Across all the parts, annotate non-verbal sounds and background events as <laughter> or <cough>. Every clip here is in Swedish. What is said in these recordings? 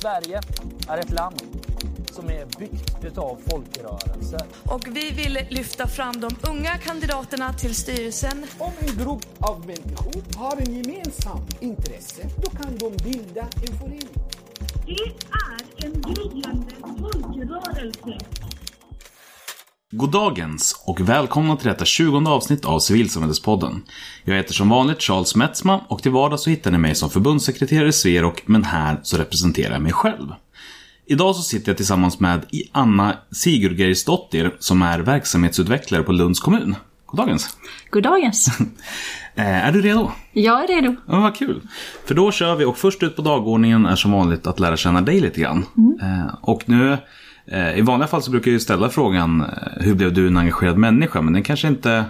Sverige är ett land som är byggt utav folkrörelser. Och vi vill lyfta fram de unga kandidaterna till styrelsen. Om en grupp av människor har en gemensam intresse, då kan de bilda en förening. Det är en gryende folkrörelse. Goddagens och välkomna till detta 20 avsnitt av Civilsamhällespodden. Jag heter som vanligt Charles Metzma och till vardags så hittar ni mig som förbundssekreterare i Sverok men här så representerar jag mig själv. Idag så sitter jag tillsammans med Anna Sigurgeirsdottir som är verksamhetsutvecklare på Lunds kommun. Goddagens! Goddagens! <laughs> Eh, är du redo? Jag är redo. Ja, vad kul. För då kör vi och först ut på dagordningen är som vanligt att lära känna dig lite grann. Mm. Och nu, eh, Eh, i vanliga fall så brukar jag ju ställa frågan eh, hur blev du en engagerad människa? Men den kanske inte,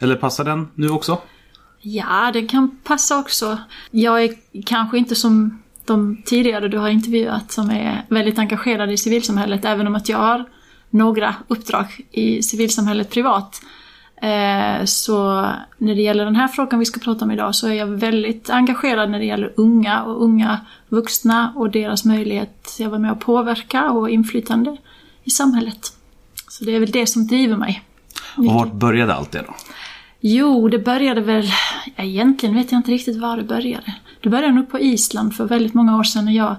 eller passar den nu också? Ja, den kan passa också. Jag är kanske inte som de tidigare du har intervjuat som är väldigt engagerade i civilsamhället, även om att jag har några uppdrag i civilsamhället privat. Eh, så när det gäller den här frågan vi ska prata om idag så är jag väldigt engagerad när det gäller unga och unga vuxna och deras möjlighet att vara med och påverka och inflytande i samhället. Så det är väl det som driver mig. Och vart började allt det då? Jo, det började väl... Egentligen vet jag inte riktigt var det började. Det började nog på Island för väldigt många år sedan när jag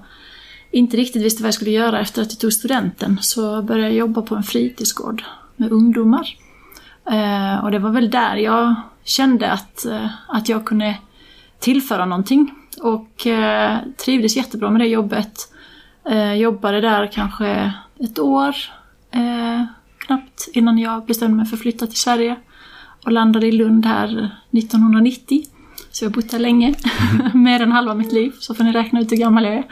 inte riktigt visste vad jag skulle göra efter att jag tog studenten. Så började jag jobba på en fritidsgård med ungdomar. Eh, och det var väl där jag kände att, eh, att jag kunde tillföra någonting. Och eh, trivdes jättebra med det jobbet. jobbade där kanske ett år knappt innan jag bestämde mig för att flytta till Sverige. Och landade i Lund här 1990. Så jag har bott här länge, <laughs> mer än halva mitt liv, så får ni räkna ut hur gammal jag är.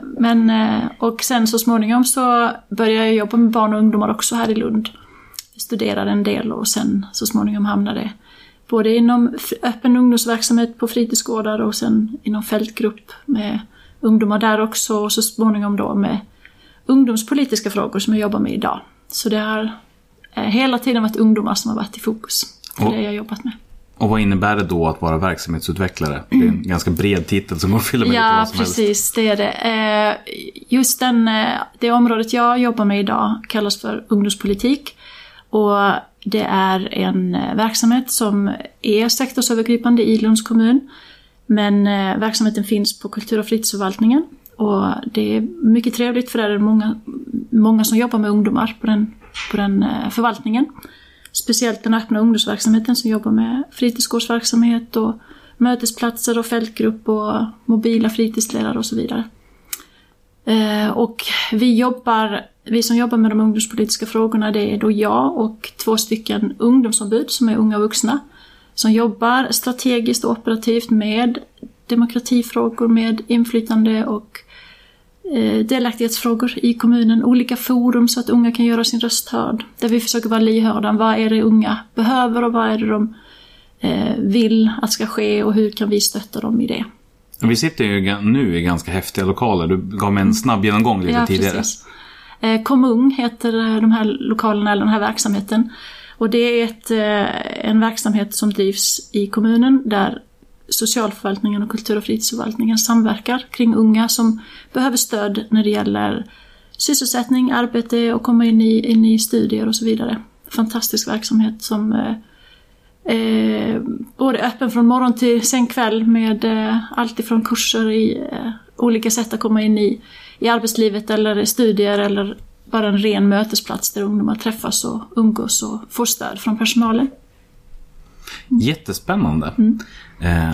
<laughs> Men, och sen så småningom så började jag jobba med barn och ungdomar också här i Lund studerade en del och sen så småningom hamnade både inom öppen ungdomsverksamhet på fritidsgårdar och sen inom fältgrupp med ungdomar där också och så småningom då med ungdomspolitiska frågor som jag jobbar med idag. Så det har eh, hela tiden varit ungdomar som har varit i fokus för och, det jag jobbat med. Och vad innebär det då att vara verksamhetsutvecklare? Det är en ganska bred titel som går att fylla med ja, lite vad som precis, helst. det är det. Eh, just den, eh, det området jag jobbar med idag kallas för ungdomspolitik. Och det är en verksamhet som är sektorsövergripande i Lunds kommun. Men verksamheten finns på kultur och fritidsförvaltningen. Och det är mycket trevligt för där är det många, många som jobbar med ungdomar på den, på den eh, förvaltningen. Speciellt den öppna ungdomsverksamheten som jobbar med fritidsgårdsverksamhet och mötesplatser och fältgrupp och mobila fritidsledare och så vidare. Eh, och vi jobbar vi som jobbar med de ungdomspolitiska frågorna det är då jag och två stycken ungdomsombud som är unga vuxna. Som jobbar strategiskt och operativt med demokratifrågor, med inflytande och delaktighetsfrågor i kommunen. Olika forum så att unga kan göra sin röst hörd. Där vi försöker vara lyhörda. Vad är det unga behöver och vad är det de eh, vill att ska ske och hur kan vi stötta dem i det. Vi sitter ju nu i ganska häftiga lokaler. Du gav mig en snabb genomgång lite ja, tidigare. Precis. Eh, Komung heter de här lokalerna eller den här verksamheten. Och det är ett, eh, en verksamhet som drivs i kommunen där socialförvaltningen och kultur och fritidsförvaltningen samverkar kring unga som behöver stöd när det gäller sysselsättning, arbete och komma in i, in i studier och så vidare. Fantastisk verksamhet som eh, eh, både öppen från morgon till sen kväll med eh, allt ifrån kurser i eh, olika sätt att komma in i i arbetslivet eller studier eller bara en ren mötesplats där ungdomar träffas och umgås och får stöd från personalen. Jättespännande. Mm. Eh.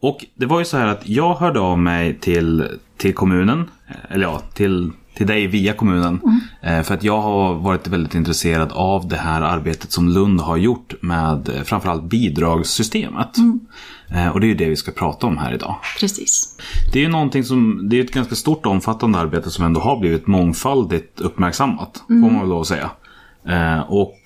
Och det var ju så här att jag hörde av mig till, till kommunen, eller ja, till till dig via kommunen. Mm. Eh, för att jag har varit väldigt intresserad av det här arbetet som Lund har gjort med eh, framförallt bidragssystemet. Mm. Eh, och det är ju det vi ska prata om här idag. Precis. Det är ju någonting som, det är ett ganska stort och omfattande arbete som ändå har blivit mångfaldigt uppmärksammat. Mm. Får man väl lov att säga. Eh, och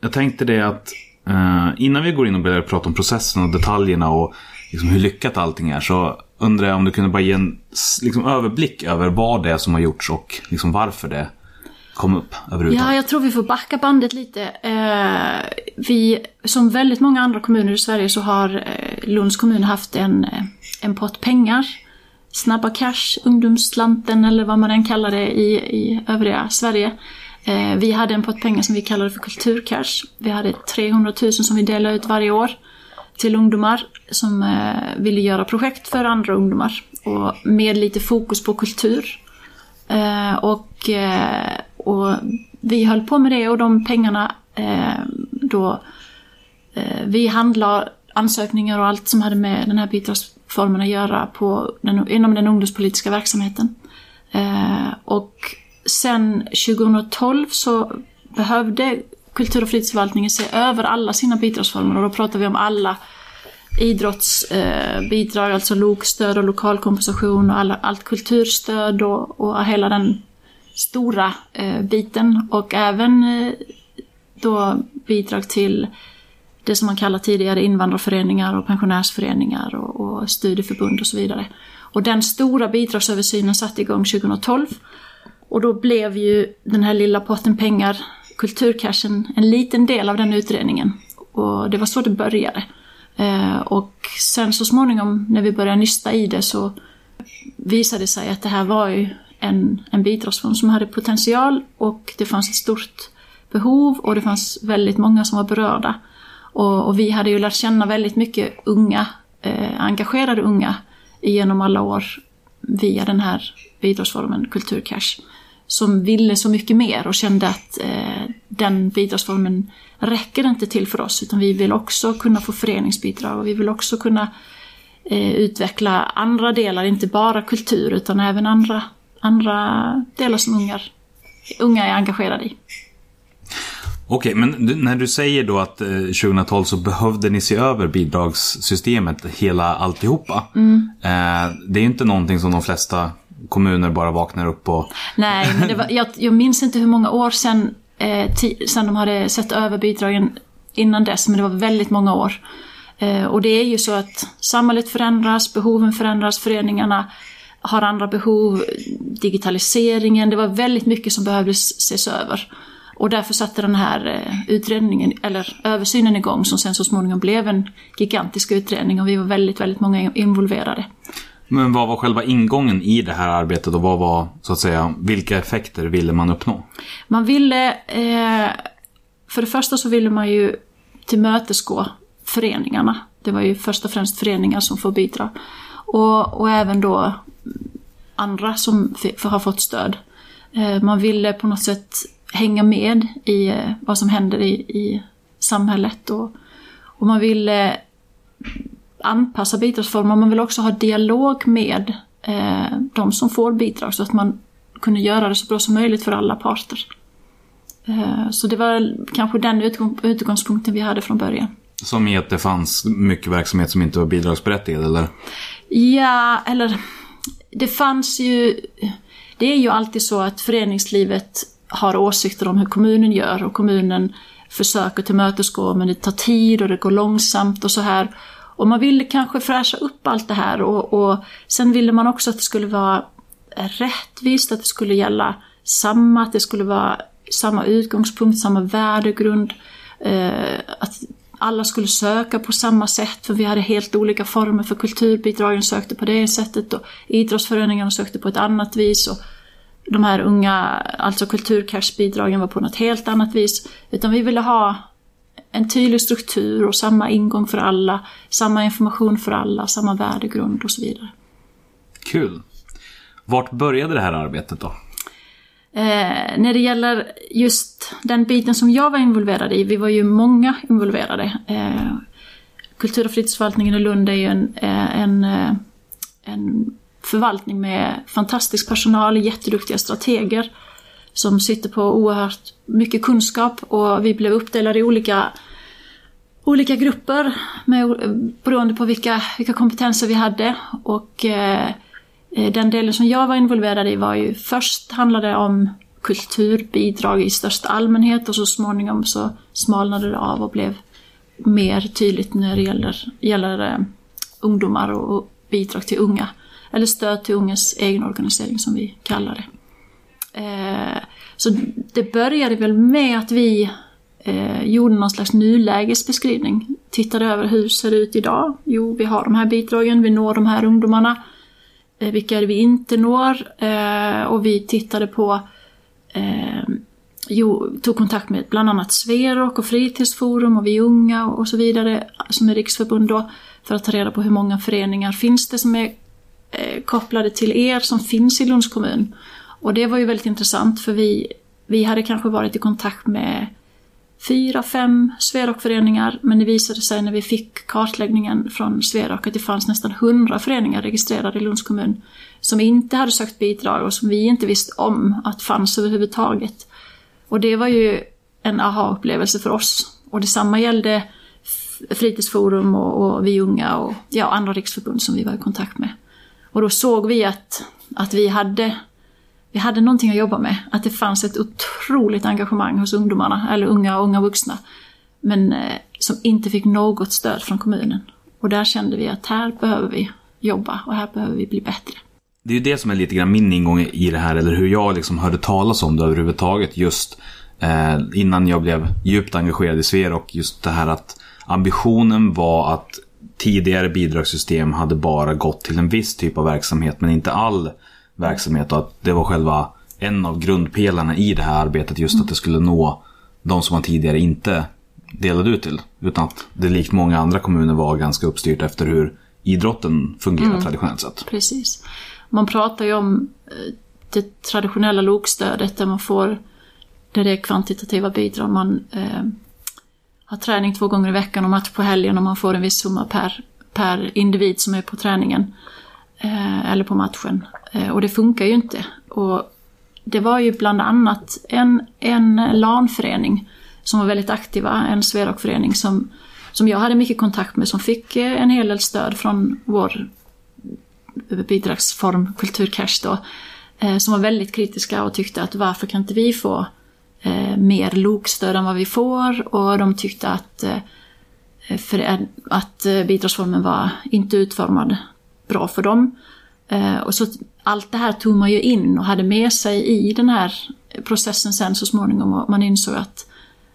jag tänkte det att eh, innan vi går in och börjar prata om processen och detaljerna och liksom hur lyckat allting är så undrar jag om du kunde bara ge en liksom, överblick över vad det är som har gjorts och liksom varför det kom upp överhuvudtaget? Ja, jag tror vi får backa bandet lite. Eh, vi, som väldigt många andra kommuner i Sverige så har eh, Lunds kommun haft en, eh, en pott pengar. Snabba cash, ungdomsslanten eller vad man än kallar det i, i övriga Sverige. Eh, vi hade en pott pengar som vi kallade för kulturcash. Vi hade 300 000 som vi delade ut varje år till ungdomar som eh, ville göra projekt för andra ungdomar. Och med lite fokus på kultur. Eh, och, eh, och vi höll på med det och de pengarna eh, då eh, vi handlade ansökningar och allt som hade med den här bidragsformen att göra på den, inom den ungdomspolitiska verksamheten. Eh, och sen 2012 så behövde kultur och fritidsförvaltningen se över alla sina bidragsformer. Och då pratar vi om alla idrottsbidrag, eh, alltså lokstöd och lokalkompensation och alla, allt kulturstöd och, och hela den stora eh, biten. Och även eh, då bidrag till det som man kallar tidigare invandrarföreningar och pensionärsföreningar och, och studieförbund och så vidare. Och den stora bidragsöversynen satte igång 2012 och då blev ju den här lilla potten pengar, kulturcashen, en liten del av den utredningen. Och det var så det började. Eh, och sen så småningom när vi började nysta i det så visade det sig att det här var ju en, en bidragsform som hade potential och det fanns ett stort behov och det fanns väldigt många som var berörda. Och, och vi hade ju lärt känna väldigt mycket unga, eh, engagerade unga genom alla år via den här bidragsformen Kulturcash. Som ville så mycket mer och kände att eh, den bidragsformen räcker inte till för oss utan vi vill också kunna få föreningsbidrag och vi vill också kunna eh, utveckla andra delar, inte bara kultur utan även andra, andra delar som ungar, unga är engagerade i. Okej, men när du säger då att eh, 2012 så behövde ni se över bidragssystemet, hela alltihopa. Mm. Eh, det är ju inte någonting som de flesta kommuner bara vaknar upp och... Nej, men var, jag, jag minns inte hur många år sedan, eh, ti, sedan de hade sett över bidragen innan dess, men det var väldigt många år. Eh, och det är ju så att samhället förändras, behoven förändras, föreningarna har andra behov, digitaliseringen, det var väldigt mycket som behövde ses över. Och därför satte den här eh, utredningen, eller översynen igång som sen så småningom blev en gigantisk utredning och vi var väldigt, väldigt många involverade. Men vad var själva ingången i det här arbetet och vad var, så att säga, vilka effekter ville man uppnå? Man ville, eh, för det första så ville man ju tillmötesgå föreningarna. Det var ju först och främst föreningar som får bidra. Och, och även då andra som har fått stöd. Eh, man ville på något sätt hänga med i eh, vad som händer i, i samhället. Och, och man ville anpassa bidragsformer. Man vill också ha dialog med eh, de som får bidrag så att man kunde göra det så bra som möjligt för alla parter. Eh, så det var kanske den utgång, utgångspunkten vi hade från början. Som i att det fanns mycket verksamhet som inte var bidragsberättigad, eller? Ja, eller det fanns ju... Det är ju alltid så att föreningslivet har åsikter om hur kommunen gör och kommunen försöker tillmötesgå men det tar tid och det går långsamt och så här. Och man ville kanske fräscha upp allt det här och, och sen ville man också att det skulle vara rättvist, att det skulle gälla samma, att det skulle vara samma utgångspunkt, samma värdegrund. Eh, att alla skulle söka på samma sätt för vi hade helt olika former för kulturbidragen sökte på det sättet och idrottsföreningarna sökte på ett annat vis. Och de här unga, alltså kulturcashbidragen var på något helt annat vis. Utan vi ville ha en tydlig struktur och samma ingång för alla, samma information för alla, samma värdegrund och så vidare. Kul. Vart började det här arbetet då? Eh, när det gäller just den biten som jag var involverad i, vi var ju många involverade. Eh, Kultur och fritidsförvaltningen i Lund är ju en, eh, en, eh, en förvaltning med fantastisk personal, jätteduktiga strateger som sitter på oerhört mycket kunskap och vi blev uppdelade i olika, olika grupper med, beroende på vilka, vilka kompetenser vi hade. Och eh, den delen som jag var involverad i var ju först handlade om kulturbidrag i största allmänhet och så småningom så smalnade det av och blev mer tydligt när det gäller, gäller eh, ungdomar och bidrag till unga. Eller stöd till ungas egen organisering som vi kallar det. Eh, Så det började väl med att vi eh, gjorde någon slags nulägesbeskrivning. Tittade över hur ser det ut idag? Jo, vi har de här bidragen, vi når de här ungdomarna. Eh, vilka är det vi inte når? Eh, och vi tittade på eh, jo, tog kontakt med bland annat Sverok och Fritidsforum och Vi Unga och så vidare, som är riksförbund då, för att ta reda på hur många föreningar finns det som är Eh, kopplade till er som finns i Lunds kommun. Och det var ju väldigt intressant för vi, vi hade kanske varit i kontakt med fyra, fem Sverokföreningar. men det visade sig när vi fick kartläggningen från Sverok att det fanns nästan hundra föreningar registrerade i Lunds kommun som inte hade sökt bidrag och som vi inte visste om att fanns överhuvudtaget. Och det var ju en aha-upplevelse för oss. Och detsamma gällde Fritidsforum och, och Vi Unga och ja, andra riksförbund som vi var i kontakt med. Och då såg vi att, att vi hade vi hade någonting att jobba med. Att det fanns ett otroligt engagemang hos ungdomarna, eller unga och unga vuxna. Men eh, som inte fick något stöd från kommunen. Och där kände vi att här behöver vi jobba och här behöver vi bli bättre. Det är ju det som är lite grann min ingång i det här, eller hur jag liksom hörde talas om det överhuvudtaget. Just eh, innan jag blev djupt engagerad i SVER och Just det här att ambitionen var att tidigare bidragssystem hade bara gått till en viss typ av verksamhet, men inte all verksamhet. Och att det var själva en av grundpelarna i det här arbetet, just att det skulle nå de som man tidigare inte delade ut till. Utan att det likt många andra kommuner var ganska uppstyrt efter hur idrotten fungerar traditionellt sett. Precis. Man pratar ju om eh, det traditionella lokstödet där man får, där det är kvantitativa bidrag. Man eh, har träning två gånger i veckan och match på helgen och man får en viss summa per, per individ som är på träningen. Eh, eller på matchen. Eh, och det funkar ju inte. Och det var ju bland annat en, en LAN-förening som var väldigt aktiva, en Sverok-förening som, som jag hade mycket kontakt med som fick eh, en hel del stöd från vår bidragsform Kulturcash då. Eh, som var väldigt kritiska och tyckte att varför kan inte vi få eh, mer lokstöd än vad vi får? Och de tyckte att, eh, för, att eh, bidragsformen var inte utformad bra för dem. Eh, och så allt det här tog man ju in och hade med sig i den här processen sen så småningom och man insåg att,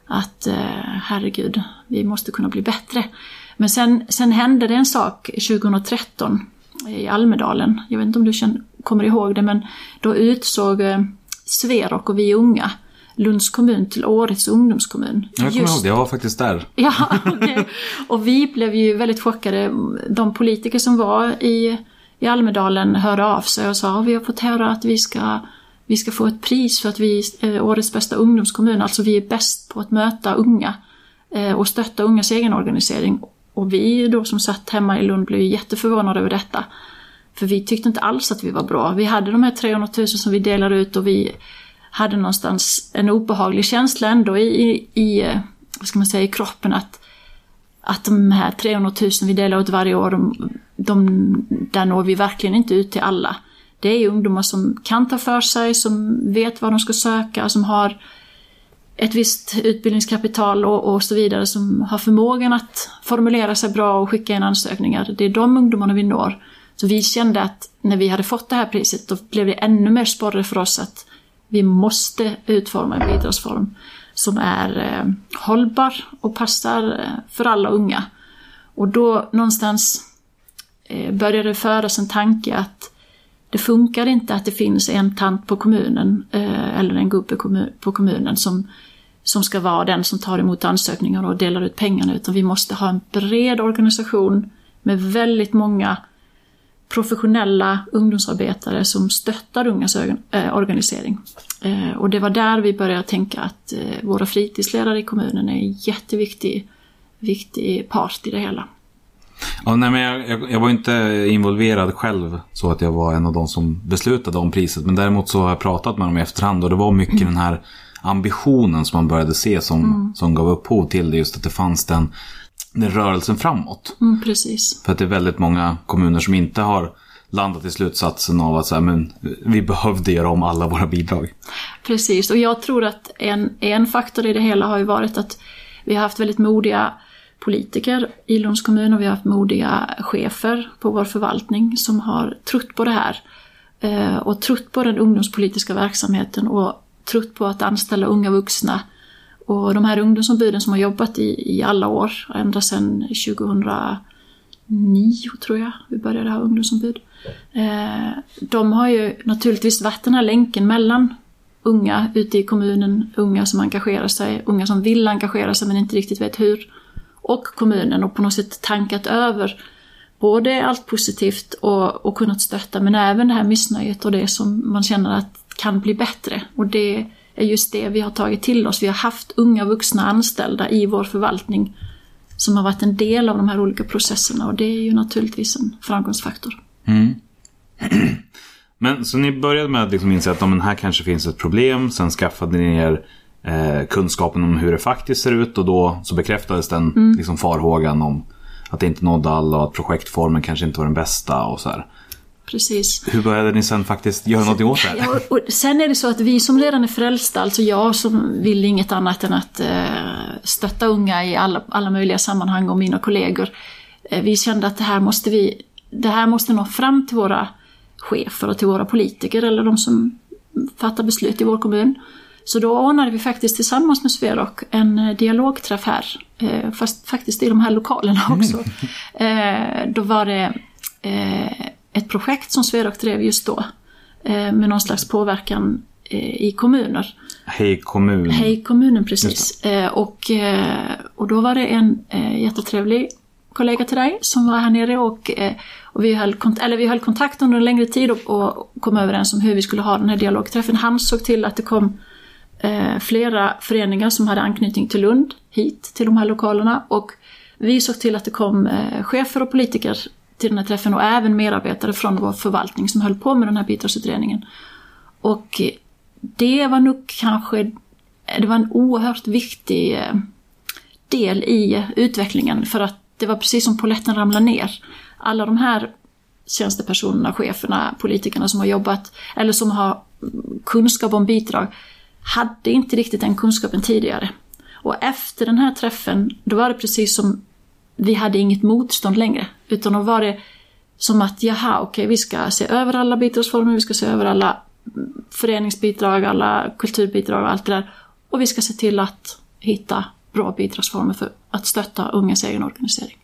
att eh, herregud, vi måste kunna bli bättre. Men sen, sen hände det en sak 2013 i Almedalen, jag vet inte om du känner, kommer ihåg det, men då utsåg eh, Sverok och Vi Unga Lunds kommun till årets ungdomskommun. Jag kommer ihåg det, jag var faktiskt där. <laughs> Ja, okay. och vi blev ju väldigt chockade. De politiker som var i, i Almedalen hörde av sig och sa att vi har fått höra att vi ska, vi ska få ett pris för att vi är årets bästa ungdomskommun. Alltså vi är bäst på att möta unga eh, och stötta ungas egen organisering. Och vi då som satt hemma i Lund blev jätteförvånade över detta. För vi tyckte inte alls att vi var bra. Vi hade de här 300 000 som vi delade ut och vi hade någonstans en obehaglig känsla ändå i, i, i eh, vad ska man säga, i kroppen att, att de här 300 000 vi delar ut varje år, de, de, där når vi verkligen inte ut till alla. Det är ungdomar som kan ta för sig, som vet vad de ska söka, som har ett visst utbildningskapital och, och så vidare, som har förmågan att formulera sig bra och skicka in ansökningar. Det är de ungdomarna vi når. Så vi kände att när vi hade fått det här priset, då blev det ännu mer sporre för oss att vi måste utforma en bidragsform som är eh, hållbar och passar eh, för alla unga. Och då någonstans eh, började det föras en tanke att det funkar inte att det finns en tant på kommunen eh, eller en gubbe på kommunen som, som ska vara den som tar emot ansökningar och delar ut pengarna utan vi måste ha en bred organisation med väldigt många professionella ungdomsarbetare som stöttar ungas eh, organisering. Eh, och det var där vi började tänka att eh, våra fritidsledare i kommunen är en jätteviktig viktig part i det hela. Ja, nej, men jag, jag, jag, var inte involverad själv så att jag var en av de som beslutade om priset. Men däremot så har jag pratat med dem i efterhand och det var mycket mm. den här ambitionen som man började se som, mm. som gav upphov till det. Just att det fanns den den rörelsen framåt. Mm, precis. För att det är väldigt många kommuner som inte har landat i slutsatsen av att så här, men, vi behövde göra om alla våra bidrag. Precis, och jag tror att en, en faktor i det hela har ju varit att vi har haft väldigt modiga politiker i Lunds kommun och vi har haft modiga chefer på vår förvaltning som har trott på det här. Eh, och trott på den ungdomspolitiska verksamheten och trott på att anställa unga vuxna. Och de här ungdomsombuden som har jobbat i, i alla år, ända sedan 2009 tror jag vi började ha ungdomsombud. Eh, de har ju naturligtvis varit den här länken mellan unga ute i kommunen, unga som engagerar sig, unga som vill engagera sig men inte riktigt vet hur, och kommunen och på något sätt tankat över både allt positivt och, och kunnat stötta men även det här missnöjet och det som man känner att kan bli bättre. Och det är just det vi har tagit till oss. Vi har haft unga vuxna anställda i vår förvaltning som har varit en del av de här olika processerna och det är ju naturligtvis en framgångsfaktor. <clears throat> Men så ni började med att liksom inse att men här kanske finns ett problem. Sen skaffade ni er eh, kunskapen om hur det faktiskt ser ut och då så bekräftades den Mm. liksom, farhågan om att det inte nådde alla och att projektformen kanske inte var den bästa och så här. Precis. Hur började ni sen faktiskt göra någonting åt det här? Ja, och- sen är det så att vi som redan är frälsta, alltså jag som vill inget annat än att eh, stötta unga i alla, alla möjliga sammanhang och mina kollegor. Eh, vi kände att det här måste vi, det här måste nå fram till våra chefer och till våra politiker eller de som fattar beslut i vår kommun. Så då ordnade vi faktiskt tillsammans med Sverok en eh, dialogträff här, eh, fast faktiskt i de här lokalerna också. Eh, då var det ett projekt som Sverok drev just då eh, med någon slags påverkan eh, i kommuner. Hej kommun. Hej kommunen precis. Eh, och, och då var det en jättetrevlig kollega till dig som var här nere och, och vi, höll kont- eller vi höll kontakt under en längre tid och, och kom överens om hur vi skulle ha den här dialogträffen. Han såg till att det kom eh, flera föreningar som hade anknytning till Lund hit till de här lokalerna och vi såg till att det kom eh, chefer och politiker till den här träffen och även medarbetare från vår förvaltning som höll på med den här bidragsutredningen. Och det var nog kanske, det var en oerhört viktig eh, del i utvecklingen för att det var precis som polletten ramlade ner. Alla de här tjänstepersonerna, cheferna, politikerna som har jobbat eller som har kunskap om bidrag hade inte riktigt den kunskapen tidigare. Och efter den här träffen, då var det precis som vi hade inget motstånd längre. Utan då var det som att, jaha, okej, vi ska se över alla bidragsformer, vi ska se över alla föreningsbidrag, alla kulturbidrag och allt det där. Och vi ska se till att hitta bra bidragsformer för att stötta ungas egen organisering.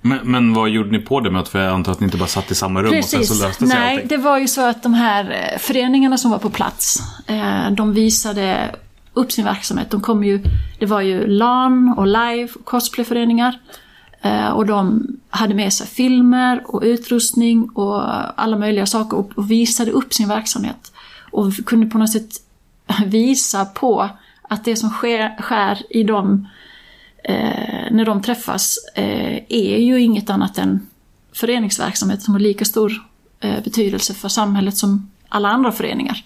Men, men vad gjorde ni på det mötet? För jag antar att ni inte bara satt i samma rum och sen Precis. så löste sig Nej, allting. det var ju så att de här eh, föreningarna som var på plats, eh, de visade upp sin verksamhet. De kom ju, det var ju LAN och live och cosplayföreningar. Eh, och de hade med sig filmer och utrustning och alla möjliga saker och och visade upp sin verksamhet. Och kunde på något sätt <laughs> visa på att det som sker, sker i dem eh, när de träffas eh, är ju inget annat än föreningsverksamhet som har lika stor eh, betydelse för samhället som alla andra föreningar.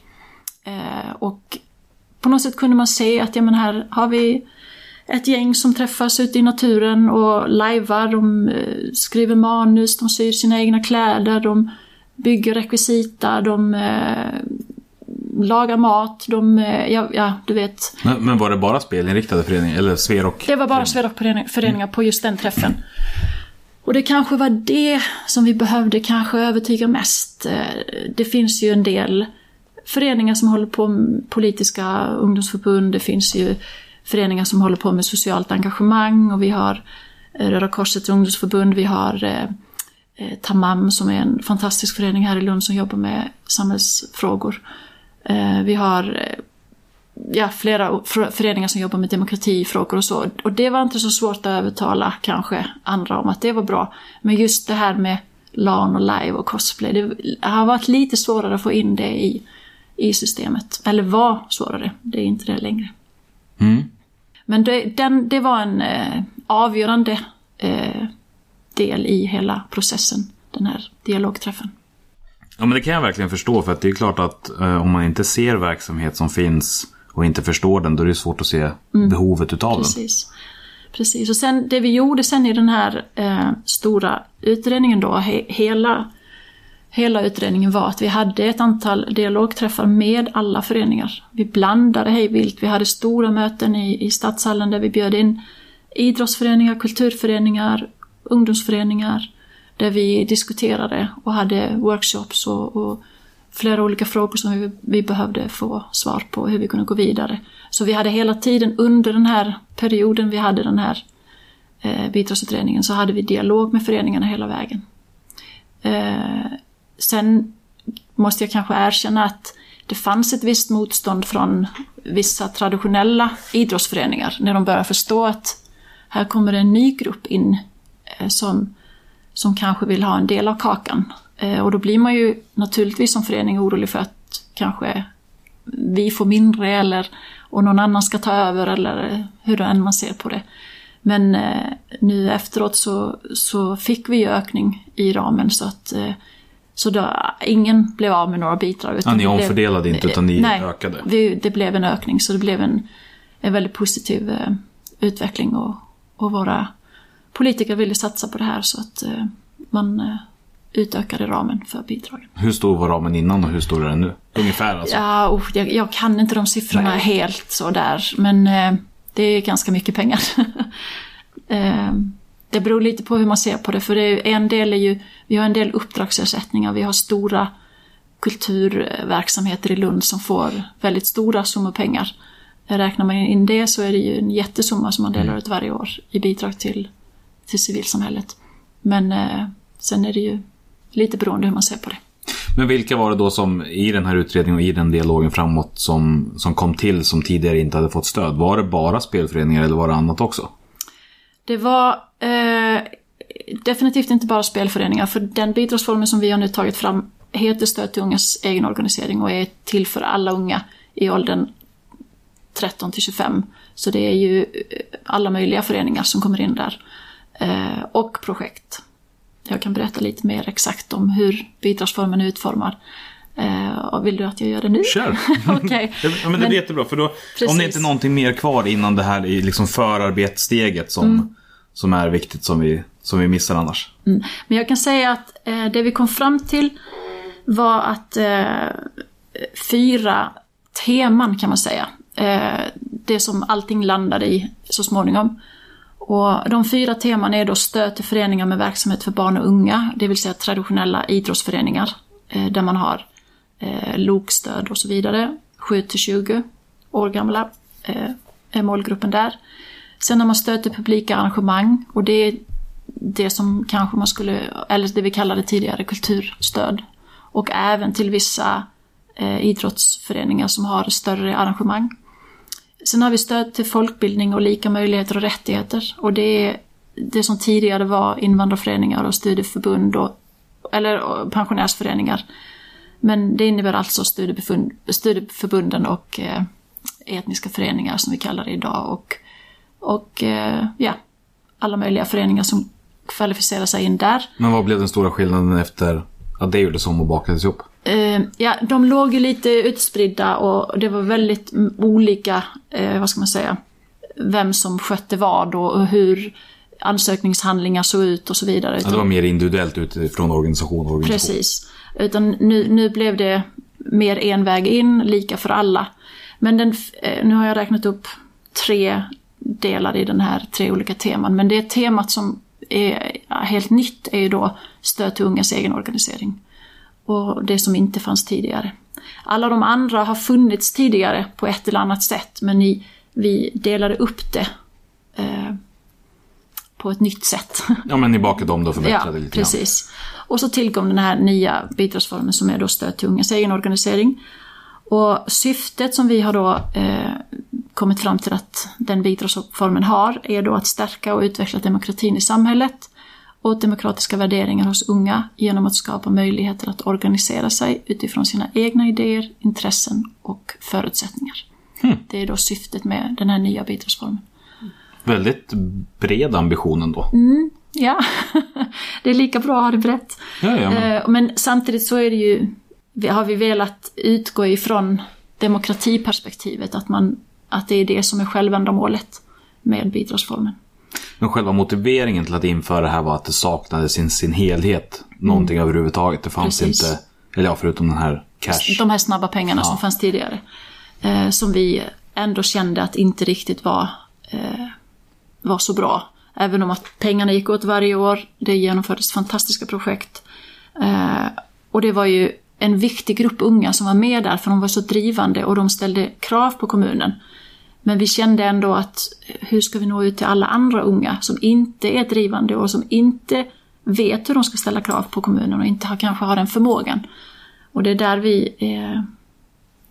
Eh, och på något sätt kunde man se att ja, men här har vi ett gäng som träffas ute i naturen och lajvar, de eh, skriver manus, de syr sina egna kläder, de bygger rekvisita, de eh, lagar mat, de, eh, ja, ja du vet. Men, men var det bara spelinriktade föreningar? Eller Sverok? Det var bara Sverok-föreningar på just den träffen. Och det kanske var det som vi behövde kanske övertyga mest. Det finns ju en del föreningar som håller på med politiska ungdomsförbund, det finns ju föreningar som håller på med socialt engagemang och vi har eh, Röda Korsets ungdomsförbund, vi har eh, eh, Tamam som är en fantastisk förening här i Lund som jobbar med samhällsfrågor. Eh, Vi har eh, ja, flera föreningar som jobbar med demokratifrågor och så. Och det var inte så svårt att övertala kanske andra om att det var bra. Men just det här med LAN och live och cosplay, det har varit lite svårare att få in det i, i systemet. Eller var svårare, det är inte det längre. Mm. Men det, den, det var en eh, avgörande eh, del i hela processen, den här dialogträffen. Ja men det kan jag verkligen förstå för att det är klart att eh, om man inte ser verksamhet som finns och inte förstår den då är det svårt att se behovet utav den. Precis. Precis. Och sen det vi gjorde sen i den här eh, stora utredningen då, he, hela, hela utredningen var att vi hade ett antal dialogträffar med alla föreningar. Vi blandade hej vilt. Vi hade stora möten i, i stadshallen där vi bjöd in idrottsföreningar, kulturföreningar, ungdomsföreningar. Där vi diskuterade och hade workshops och, och flera olika frågor som vi, vi behövde få svar på, hur vi kunde gå vidare. Så vi hade hela tiden under den här perioden vi hade den här eh, bidragsutredningen så hade vi dialog med föreningarna hela vägen. Eh, sen måste jag kanske erkänna att det fanns ett visst motstånd från vissa traditionella idrottsföreningar när de började förstå att här kommer en ny grupp in eh, som, som kanske vill ha en del av kakan. Eh, och då blir man ju naturligtvis som förening orolig för att kanske vi får mindre eller och någon annan ska ta över eller eh, hur än man ser på det. Men nu efteråt så, så fick vi ökning i ramen så att eh, så då, ingen blev av med några bidrag. Ja, ni det blev- omfördelade inte utan ni Nej, ökade. Vi, det blev en ökning så det blev en, en väldigt positiv eh, utveckling och, och våra politiker ville satsa på det här så att eh, man eh, utökade ramen för bidragen. Hur stor var ramen innan och hur stor är den nu? Ungefär alltså. Ja, oh, jag, jag kan inte de siffrorna helt så där, men eh, det är ganska mycket pengar. <laughs> det beror lite på hur man ser på det, för det är, en del är ju, vi har en del uppdragsersättningar, vi har stora kulturverksamheter i Lund som får väldigt stora summor pengar. Räknar man in det så är det ju en jättesumma som man delar ut varje år i bidrag till, till civilsamhället. Men eh, sen är det ju lite beroende hur man ser på det. Men vilka var det då som i den här utredningen och i den dialogen framåt som, som kom till som tidigare inte hade fått stöd? Var det bara spelföreningar eller var det annat också? Det var eh, definitivt inte bara spelföreningar, för den bidragsformen som vi har nu tagit fram heter Stöd till ungas egen organisering och är till för alla unga i åldern 13 till 25. Så det är ju eh, alla möjliga föreningar som kommer in där. Eh, och projekt. Jag kan berätta lite mer exakt om hur bidragsformen är utformad. Eh, vill du att jag gör det nu? Kör! <laughs> Okej. <laughs> Ja, men det Men- blir jättebra, för då, om det inte är någonting mer kvar innan det här i liksom förarbetssteget som, Mm som är viktigt som vi, som vi missar annars. Mm. Men jag kan säga att eh, det vi kom fram till var att eh, fyra teman kan man säga. Eh, det som allting landade i så småningom. Och de fyra teman är då stöd till föreningar med verksamhet för barn och unga, det vill säga traditionella idrottsföreningar eh, där man har eh, lokstöd och så vidare. 7 till 20 år gamla eh, är målgruppen där. Sen har man stöd till publika arrangemang och det är det som kanske man skulle, eller det vi kallade tidigare kulturstöd. Och även till vissa eh, idrottsföreningar som har större arrangemang. Sen har vi stöd till folkbildning och lika möjligheter och rättigheter. Och det är det som tidigare var invandrarföreningar och studieförbund och, eller och pensionärsföreningar. Men det innebär alltså studieförbund, studieförbunden och eh, etniska föreningar som vi kallar det idag. Och, och eh, ja, alla möjliga föreningar som kvalificerar sig in där. Men vad blev den stora skillnaden efter att det gjordes om och bakades ihop? Eh, ja, de låg ju lite utspridda och det var väldigt olika, eh, vad ska man säga, vem som skötte vad och, hur ansökningshandlingar såg ut och så vidare. Ja, det var mer individuellt utifrån organisation och organisation. Precis. Utan nu, nu blev det mer en väg in, lika för alla. Men den, nu har jag räknat upp tre delar i den här, tre olika teman. Men det temat som är helt nytt är ju då stöd till ungas egen organisering. Och det som inte fanns tidigare. Alla de andra har funnits tidigare på ett eller annat sätt, men ni, vi delade upp det eh, på ett nytt sätt. Ja, men ni bakade om det och <laughs> förbättrade Ja, lite grann. precis. Och så tillkom den här nya bidragsformen som är då stöd till ungas egen organisering. Och syftet som vi har då eh, kommit fram till att den bidragsformen har är då att stärka och utveckla demokratin i samhället och demokratiska värderingar hos unga genom att skapa möjligheter att organisera sig utifrån sina egna idéer, intressen och förutsättningar. Hmm. Det är då syftet med den här nya bidragsformen. Väldigt bred ambition ändå. Ja, <laughs> det är lika bra att ha det brett. Ja, ja, men, Eh, Men samtidigt så är det ju, har vi velat utgå ifrån demokratiperspektivet, att, man, att det är det som är självändamålet med bidragsformen. men själva motiveringen till att införa det här var att det saknades sin, sin helhet. Någonting överhuvudtaget. Det fanns Mm. Precis. inte, eller ja, förutom den här cash. De här snabba pengarna Ja. som fanns tidigare. Eh, som vi ändå kände att inte riktigt var, eh, var så bra. Även om att pengarna gick åt varje år, det genomfördes fantastiska projekt. Eh, och det var ju en viktig grupp unga som var med där för de var så drivande och de ställde krav på kommunen. Men vi kände ändå att hur ska vi nå ut till alla andra unga som inte är drivande och som inte vet hur de ska ställa krav på kommunen och inte har, kanske har den förmågan. Och det är där vi, eh,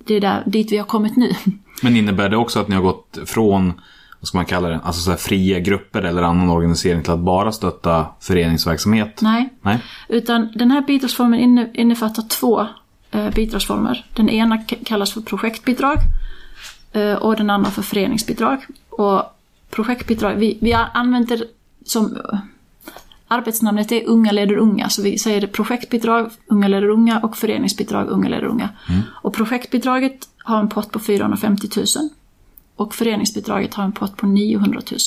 det är där, dit vi har kommit nu. Men innebär det också att ni har gått från, vad ska man kalla det, alltså så fria grupper eller annan organisering till att bara stötta föreningsverksamhet? Nej, Nej. utan den här bidragsformen inne, innefattar två eh, bidragsformer. Den ena kallas för projektbidrag eh, och den andra för föreningsbidrag. Och projektbidrag, vi, vi använder som eh, Arbetsnamnet är Unga leder unga, så vi säger det projektbidrag, Unga leder unga och föreningsbidrag, Unga leder unga. Och projektbidraget har en pott på 450 000 och föreningsbidraget har en pott på 900 000.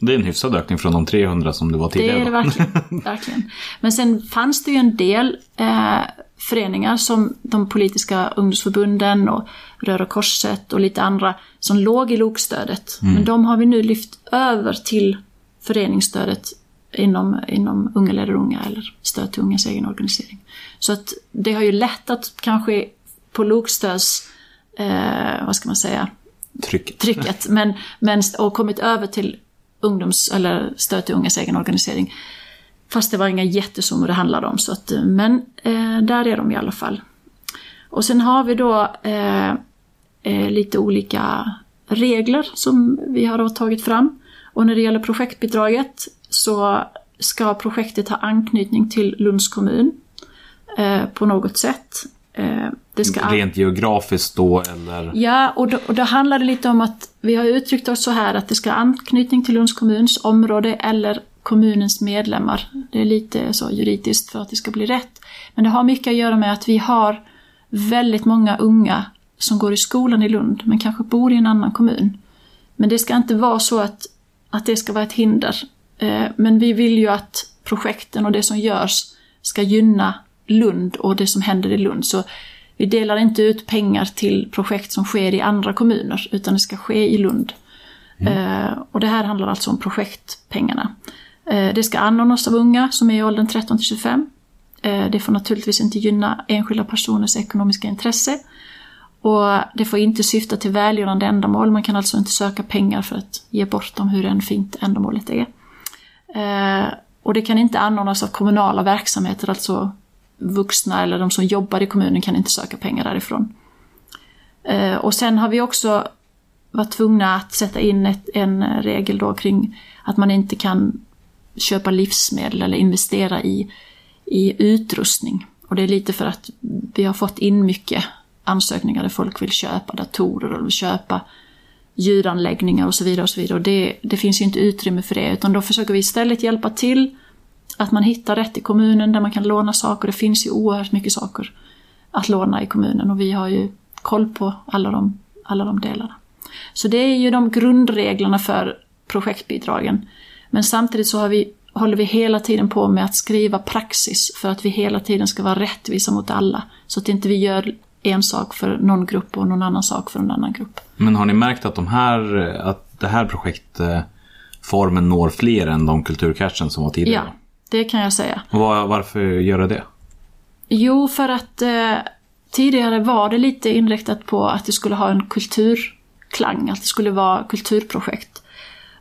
Det är en hyfsad ökning från de 300 som det var Det tidigare. är det verkligen. <laughs> verkligen. Men sen fanns det ju en del eh, föreningar som de politiska ungdomsförbunden och Röda Korset och lite andra som låg i LOK-stödet. Men de har vi nu lyft över till föreningsstödet inom, inom Unga leder unga eller stöd till ungas egen organisering. Så att det har ju lättat kanske på LOK-stöds, eh, vad ska man säga, Trycket. trycket, men, men, och kommit över till ungdoms eller stöd till ungas egen organisering. Fast det var inga jättesummor det handlade om. Så att, eh, men eh, där är de i alla fall. Och sen har vi då eh, eh, lite olika regler som vi har tagit fram. Och när det gäller projektbidraget så ska projektet ha anknytning till Lunds kommun eh, på något sätt. Eh, det ska Rent geografiskt då eller? Ja, och då, och då handlar det lite om att vi har uttryckt oss så här att det ska anknytning till Lunds kommuns område eller kommunens medlemmar. Det är lite så juridiskt för att det ska bli rätt. Men det har mycket att göra med att vi har väldigt många unga som går i skolan i Lund men kanske bor i en annan kommun. Men det ska inte vara så att, att det ska vara ett hinder. Eh, Men vi vill ju att projekten och det som görs ska gynna Lund och det som händer i Lund. Så vi delar inte ut pengar till projekt som sker i andra kommuner, utan det ska ske i Lund. Eh, och det här handlar alltså om projektpengarna. Eh, det ska anordnas av unga som är i åldern 13 till 25. Eh, det får naturligtvis inte gynna enskilda personers ekonomiska intresse. Och det får inte syfta till välgörande ändamål. Man kan alltså inte söka pengar för att ge bort dem hur än fint ändamålet är. Och det kan inte anordnas av kommunala verksamheter, alltså vuxna eller de som jobbar i kommunen kan inte söka pengar därifrån. Eh, och sen har vi också varit tvungna att sätta in ett, en regel då kring att man inte kan köpa livsmedel eller investera i, i utrustning. Och det är lite för att vi har fått in mycket ansökningar där folk vill köpa datorer och vill köpa ljudanläggningar och så vidare. Och så vidare. Och det, det finns ju inte utrymme för det, utan då försöker vi istället hjälpa till att man hittar rätt i kommunen där man kan låna saker. Det finns ju oerhört mycket saker att låna i kommunen och vi har ju koll på alla de, alla de delarna. Så det är ju de grundreglerna för projektbidragen. Men samtidigt så har vi, håller vi hela tiden på med att skriva praxis för att vi hela tiden ska vara rättvisa mot alla. Så att inte vi gör en sak för någon grupp och någon annan sak för en annan grupp. Men har ni märkt att, de här, att det här projektformen når fler än de kulturcatchen som var Ja, tidigare? Det kan jag säga. Var, varför gör det? Jo, för att eh, tidigare var det lite inriktat på att det skulle ha en kulturklang, att det skulle vara kulturprojekt.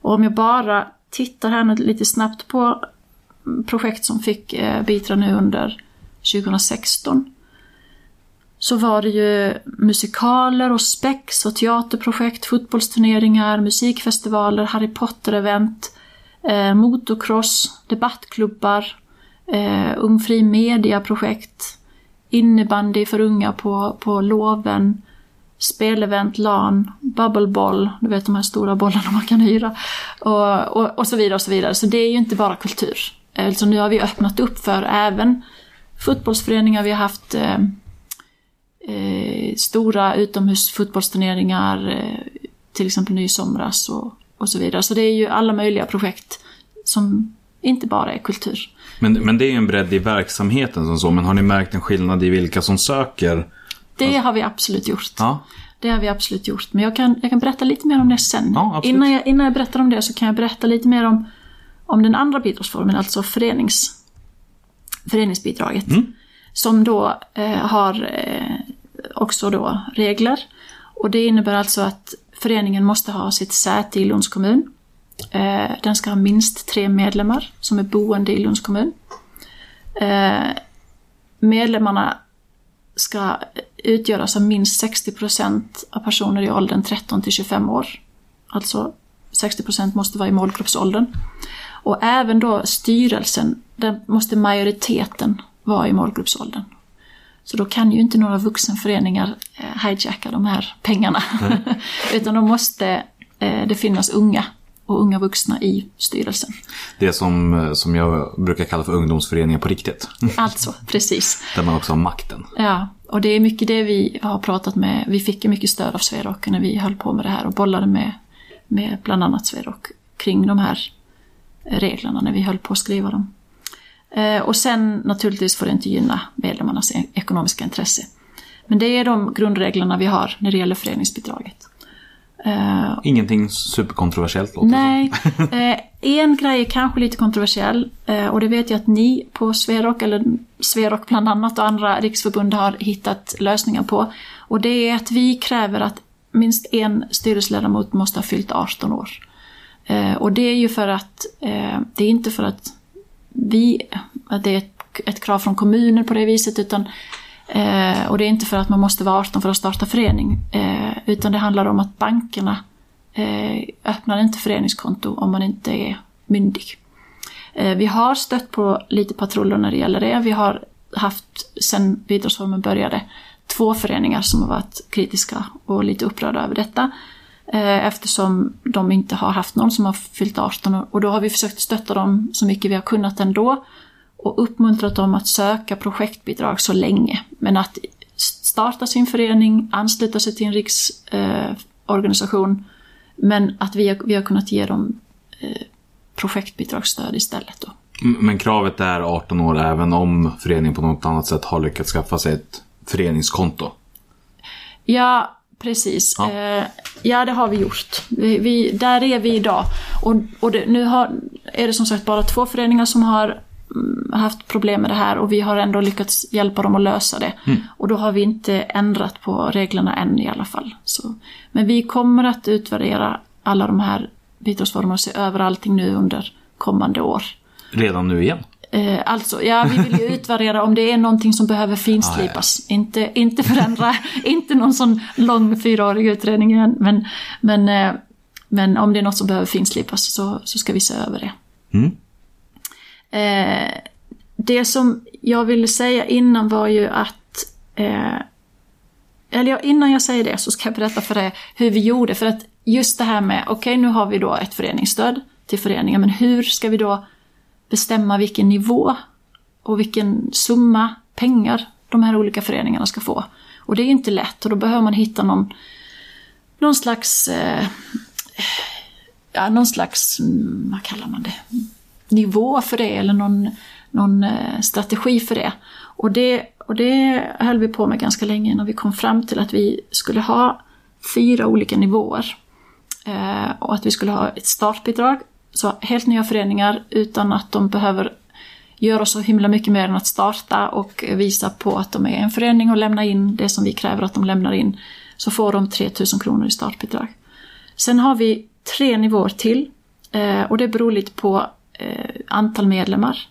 Och om jag bara tittar här nu lite snabbt på projekt som fick eh, bidrag nu under 2016 så var det ju musikaler och spex och teaterprojekt, fotbollsturneringar, musikfestivaler, Harry Potter-event, eh, motocross, debattklubbar, eh, Ung Fri Media-projekt, innebandy för unga på, på loven, spelevent, LAN, bubbleboll, du vet de här stora bollarna man kan hyra, och, och, och så vidare och så vidare. Så det är ju inte bara kultur. Alltså nu har vi öppnat upp för även fotbollsföreningar, vi har haft eh, eh, stora utomhusfotbollsturneringar, eh, till exempel nu i somras och, och så vidare. Så det är ju alla möjliga projekt som inte bara är kultur. Men, men det är ju en bredd i verksamheten som så. Men har ni märkt en skillnad i vilka som söker? Det har vi absolut gjort. Ja. Det har vi absolut gjort. Men jag kan, jag kan berätta lite mer om det sen. Ja, innan, jag, innan jag berättar om det så kan jag berätta lite mer om, om den andra bidragsformen, alltså förenings, föreningsbidraget. Mm. som då eh, har eh, också då regler. Och det innebär alltså att föreningen måste ha sitt säte i Lunds kommun. Eh, den ska ha minst tre medlemmar som är boende i Lunds kommun. Eh, medlemmarna ska utgöras av minst 60 procent av personer i åldern 13 till 25 år. Alltså 60 procent måste vara i målgruppsåldern. Och även då styrelsen, där måste majoriteten vara i målgruppsåldern. Så då kan ju inte några vuxenföreningar eh, hijacka de här pengarna. <laughs> Utan då måste eh, det finnas unga och unga vuxna i styrelsen. Det som, eh, som jag brukar kalla för ungdomsföreningar på riktigt. <laughs> Alltså, precis. Där man också har makten. Ja, och det är mycket det vi har pratat med. Vi fick ju mycket stöd av Sverok när vi höll på med det här och bollade med, med bland annat Sverok kring de här reglerna när vi höll på att skriva dem. Eh, och sen naturligtvis får det inte gynna medlemmarnas e- ekonomiska intresse. Men det är de grundreglerna vi har när det gäller föreningsbidraget. Eh, Ingenting superkontroversiellt låter Nej, <laughs> eh, en grej är kanske lite kontroversiell och det vet jag att ni på Sverok, eller Sverok bland annat och andra riksförbund har hittat lösningar på. Och det är att vi kräver att minst en styrelseledamot måste ha fyllt 18 år. Och det är ju för att, det är inte för att vi, att det är ett, ett krav från kommunen på det viset utan Eh, och det är inte för att man måste vara 18 för att starta förening, eh, utan det handlar om att bankerna eh, öppnar inte föreningskonto om man inte är myndig. Eh, vi har stött på lite patruller när det gäller det. Vi har haft, sen bidragsformen började, två föreningar som har varit kritiska och lite upprörda över detta. Eh, eftersom de inte har haft någon som har fyllt 18 och då har vi försökt stötta dem så mycket vi har kunnat ändå och uppmuntrat dem att söka projektbidrag så länge. Men att starta sin förening, ansluta sig till en riksorganisation, men att vi har, vi har kunnat ge dem eh, projektbidragsstöd istället. Då. Men kravet är 18 år även om föreningen på något annat sätt har lyckats skaffa sig ett föreningskonto. Ja, precis. Ja. Ja, ja det har vi gjort. Vi, vi, där är vi idag. Och, och det, nu har, är det som sagt bara två föreningar som har mm, haft problem med det här och vi har ändå lyckats hjälpa dem att lösa det. Och då har vi inte ändrat på reglerna än i alla fall. Så, men vi kommer att utvärdera alla de här bidragsformerna och se över allting nu under kommande år. Redan nu igen. Eh, alltså, ja, vi vill ju <laughs> utvärdera om det är någonting som behöver finslipas. Inte, inte förändra, <laughs> inte någon sån lång fyraårig utredning igen. Men, men, eh, men om det är något som behöver finslipas så, så ska vi se över det. Mm. Eh, det som jag ville säga innan var ju att eh, eller ja, innan jag säger det så ska jag berätta för er hur vi gjorde. För att just det här med, okej nu har vi då ett föreningsstöd till föreningen, men hur ska vi då bestämma vilken nivå och vilken summa pengar de här olika föreningarna ska få? Och det är inte lätt och då behöver man hitta någon, någon slags, eh, ja någon slags, mm, vad kallar man det, nivå för det eller någon, någon eh, strategi för det. Och det. och det höll vi på med ganska länge innan vi kom fram till att vi skulle ha fyra olika nivåer. Eh, och att vi skulle ha ett startbidrag, så helt nya föreningar utan att de behöver göra så himla mycket mer än att starta och visa på att de är en förening och lämna in det som vi kräver att de lämnar in. Så får de 3000 kronor i startbidrag. Sen har vi tre nivåer till eh, och det beror lite på eh, antal medlemmar.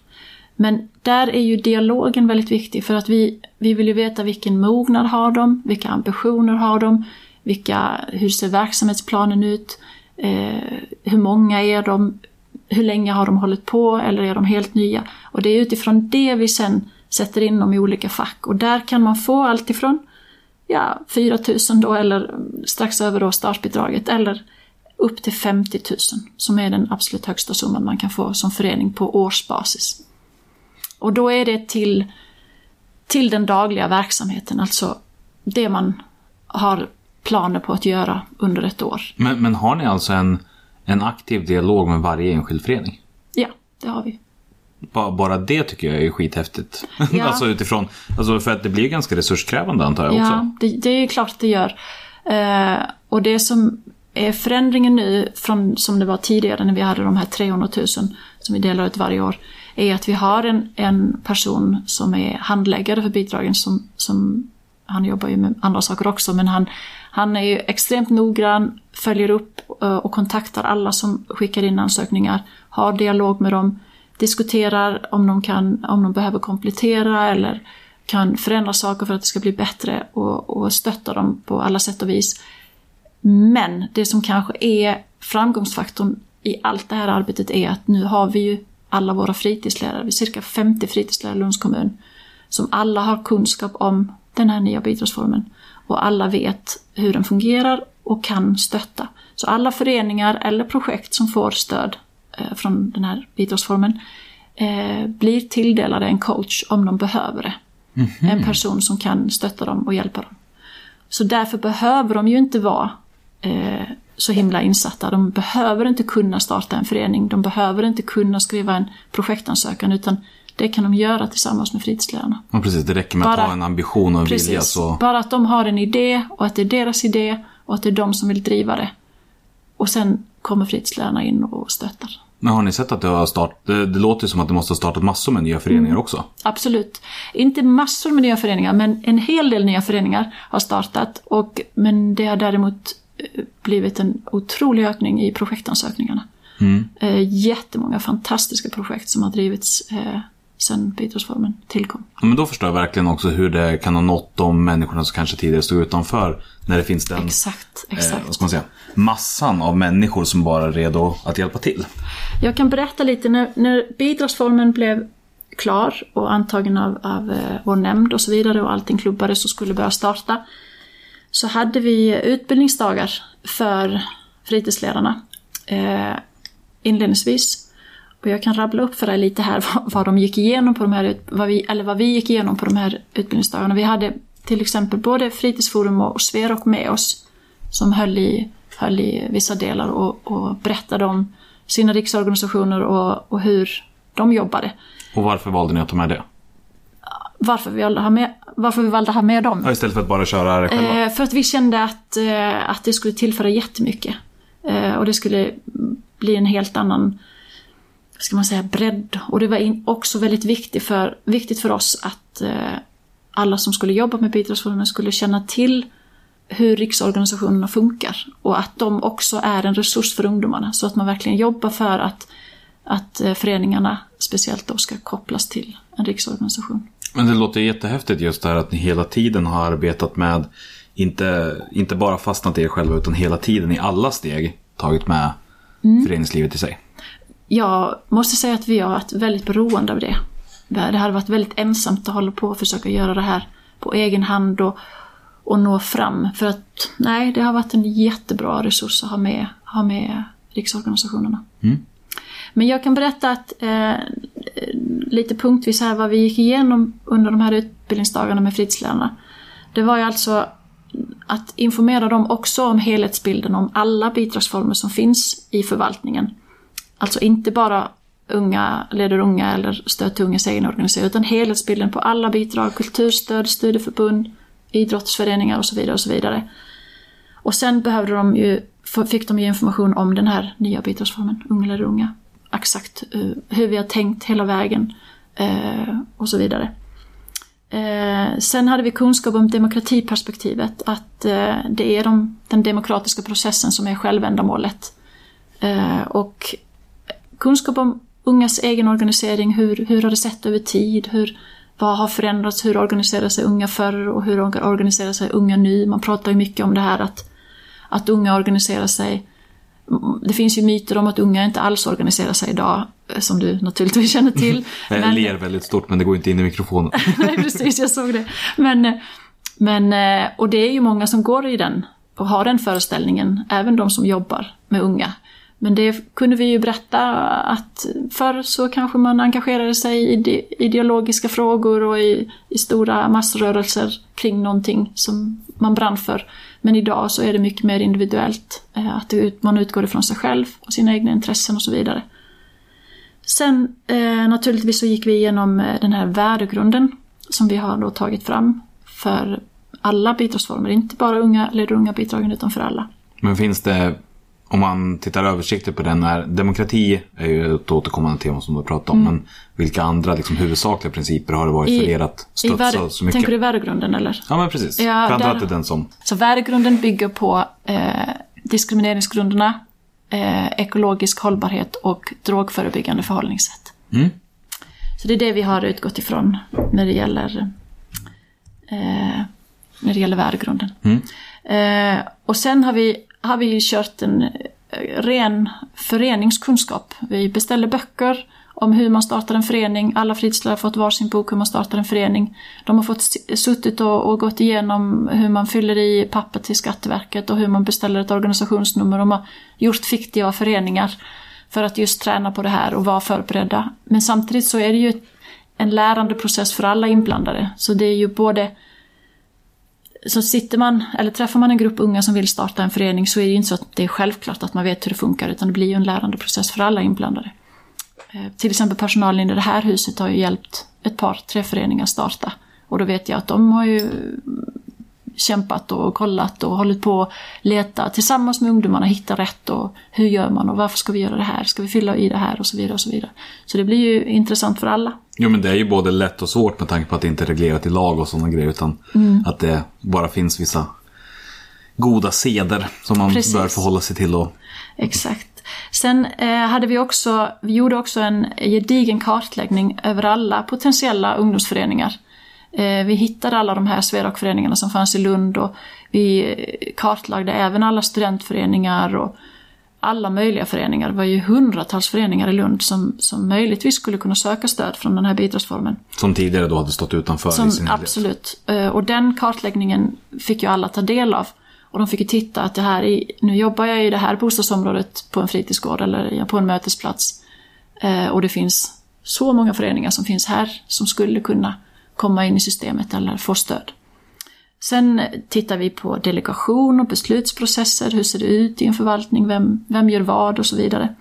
Men där är ju dialogen väldigt viktig för att vi, vi vill ju veta vilken mognad har de, vilka ambitioner har de, vilka, hur ser verksamhetsplanen ut, eh, hur många är de, hur länge har de hållit på eller är de helt nya? Och det är utifrån det vi sen sätter in dem i olika fack och där kan man få allt ifrån ja, 4 000 då eller strax över då startbidraget eller upp till 50 000 som är den absolut högsta summan man kan få som förening på årsbasis. Och då är det till, till den dagliga verksamheten, alltså det man har planer på att göra under ett år. Men, men har ni alltså en, en aktiv dialog med varje enskild förening? Ja, det har vi. Ba- Bara det tycker jag är skithäftigt. <laughs> Ja. alltså utifrån, alltså för att det blir ganska resurskrävande antar jag också. Ja, det, det är klart att det gör. Eh, och det som är förändringen nu från som det var tidigare när vi hade de här 300 000 som vi delar ut varje år. är att vi har en, en person som är handläggare för bidragen som, som han jobbar ju med andra saker också, men han, han är ju extremt noggrann, följer upp eh, och kontaktar alla som skickar in ansökningar, har dialog med dem, diskuterar om de, kan, om de behöver komplettera eller kan förändra saker för att det ska bli bättre och, och stötta dem på alla sätt och vis. Men det som kanske är framgångsfaktorn i allt det här arbetet är att nu har vi ju alla våra fritidslärare, vi är cirka 50 fritidslärare i Lunds kommun, som alla har kunskap om den här nya bidragsformen. Och alla vet hur den fungerar och kan stötta. Så alla föreningar eller projekt som får stöd eh, från den här bidragsformen eh, blir tilldelade en coach om de behöver det. En person som kan stötta dem och hjälpa dem. Så därför behöver de ju inte vara eh, så himla insatta. De behöver inte kunna starta en förening, de behöver inte kunna skriva en projektansökan utan det kan de göra tillsammans med fritidslärarna. Ja, precis. Det räcker med att Bara- ha en ambition och en vilja Precis. så... Bara att de har en idé och att det är deras idé och att det är de som vill driva det. Och sen kommer fritidslärarna in och stöttar. Men har ni sett att det har startat... Det, det låter som att det måste ha startat massor med nya föreningar Mm. också. Absolut. Inte massor med nya föreningar, men en hel del nya föreningar har startat. Och, men det har däremot eh, blivit en otrolig ökning i projektansökningarna. Mm. Eh, jättemånga fantastiska projekt som har drivits eh, sedan bidragsformen tillkom. Ja, Men då förstår jag verkligen också hur det kan ha nått de människorna som kanske tidigare stod utanför. När det finns den, Exakt, eh, exakt. vad ska man säga, massan av människor som bara är redo att hjälpa till. Jag kan berätta lite, när, när bidragsformen blev klar och antagen av, av eh, vår nämnd och så vidare och allting klubbades och skulle börja starta. Så hade vi utbildningsdagar för fritidsledarna eh, inledningsvis. Och jag kan rabbla upp för dig lite här <laughs> vad, vad de gick igenom på de här, vad vi, eller vad vi gick igenom på de här utbildningsdagarna. Vi hade till exempel både Fritidsforum och Sverok med oss som höll i, höll i vissa delar och, och berättade om sina riksorganisationer och, och hur de jobbade. Och varför valde ni att ta med det? Varför vi valde, ha med, varför vi valde att ha med dem? Ja, istället för att bara köra det själva. Eh, för att vi kände att, eh, att det skulle tillföra jättemycket. Eh, och det skulle bli en helt annan, ska man säga, bredd. Och det var in, också väldigt viktigt för, viktigt för oss att eh, alla som skulle jobba med bidragsformen skulle känna till hur riksorganisationerna funkar. Och att de också är en resurs för ungdomarna. Så att man verkligen jobbar för att, att eh, föreningarna speciellt då ska kopplas till en riksorganisation. Men det låter jättehäftigt just det här att ni hela tiden har arbetat med, inte, inte bara fastnat i er själva, utan hela tiden i alla steg tagit med föreningslivet i sig. Jag måste säga att vi har varit väldigt beroende av det. Det hade varit väldigt ensamt att hålla på och försöka göra det här på egen hand och, och nå fram. För att nej, det har varit en jättebra resurs att ha med, ha med riksorganisationerna. Men jag kan berätta att eh, lite punktvis här vad vi gick igenom under de här utbildningsdagarna med fritidslärarna. Det var ju alltså att informera dem också om helhetsbilden om alla bidragsformer som finns i förvaltningen. Alltså inte bara unga leder unga eller stöd till ungas egen organisation, utan helhetsbilden på alla bidrag, kulturstöd, studieförbund, idrottsföreningar och så vidare. Och så vidare. Och sen behövde de ju, fick de ju information om den här nya bidragsformen, unga leder unga. Exakt eh, hur vi har tänkt hela vägen eh, och så vidare. Eh, sen hade vi kunskap om demokratiperspektivet, att det är de, den demokratiska processen som är självändamålet. Och kunskap om ungas egen organisering, hur, hur har det sett över tid, hur, vad har förändrats, hur organiserar sig unga förr och hur organiserar sig unga nu. Man pratar ju mycket om det här att, att unga organiserar sig det finns ju myter om att unga inte alls organiserar sig idag, eh, som du naturligtvis känner till. <laughs> Jag Men- ler väldigt stort men det går inte in i mikrofonen. <laughs> Nej, precis, jag såg det. Men, men, eh, och det är ju många som går i den och har den föreställningen, även de som jobbar med unga. Men det kunde vi ju berätta att förr så kanske man engagerade sig i ideologiska frågor och i, i stora massrörelser kring någonting som man brann för. Men idag så är det mycket mer individuellt. Eh, att man utgår ifrån sig själv och sina egna intressen och så vidare. Sen eh, naturligtvis så gick vi igenom eh, den här värdegrunden som vi har då tagit fram för alla bidragsformer, inte bara unga eller unga bidragen utan för alla. Men finns det, om man tittar översiktligt på den, är demokrati är ju ett återkommande tema som du pratar om. Men vilka andra liksom, huvudsakliga principer har det varit för er att I värde, så mycket? tänker du värdegrunden eller? Ja men precis. Ja, Framförallt där- är den som... Så värdegrunden bygger på eh, diskrimineringsgrunderna, eh, ekologisk hållbarhet och drogförebyggande förhållningssätt. Mm. Så det är det vi har utgått ifrån när det gäller, eh, när det gäller värdegrunden. Eh, och sen har vi, har vi kört en eh, ren föreningskunskap. Vi beställer böcker om hur man startar en förening. Alla fritidslärare har fått varsin bok hur man startar en förening. De har fått suttit och, och gått igenom hur man fyller i papper till Skatteverket och hur man beställer ett organisationsnummer. De har gjort fiktiva föreningar för att just träna på det här och vara förberedda. Men samtidigt så är det ju en lärande process för alla inblandade. Så det är ju både så sitter man, eller träffar man en grupp unga som vill starta en förening så är det ju inte så att det är självklart att man vet hur det funkar utan det blir ju en lärandeprocess för alla inblandade. Eh, Till exempel personalen i det här huset har ju hjälpt ett par, tre föreningar starta. Och då vet jag att de har ju kämpat och kollat och hållit på att leta tillsammans med ungdomarna, hitta rätt och hur gör man och varför ska vi göra det här, ska vi fylla i det här och så vidare och så vidare. Så det blir ju intressant för alla. Jo men det är ju både lätt och svårt med tanke på att det inte är reglerat i lag och sådana grejer. Utan Mm. att det bara finns vissa goda seder som man Precis. bör förhålla sig till. Och, Exakt. Sen eh, hade vi också, vi gjorde också en gedigen kartläggning över alla potentiella ungdomsföreningar. Eh, vi hittade alla de här Sverok-föreningarna som fanns i Lund och vi eh, kartlagde även alla studentföreningar och alla möjliga föreningar. Det var ju hundratals föreningar i Lund som, som möjligtvis skulle kunna söka stöd från den här bidragsformen. som tidigare då hade stått utanför Som, i sin helhet. absolut. Eh, Och den kartläggningen fick ju alla ta del av. Och de fick ju titta att det här i, nu jobbar jag i det här bostadsområdet på en fritidsgård eller på en mötesplats. Och det finns så många föreningar som finns här som skulle kunna komma in i systemet eller få stöd. Sen tittar vi på delegation och beslutsprocesser. Hur ser det ut i en förvaltning? Vem, vem gör vad och så vidare.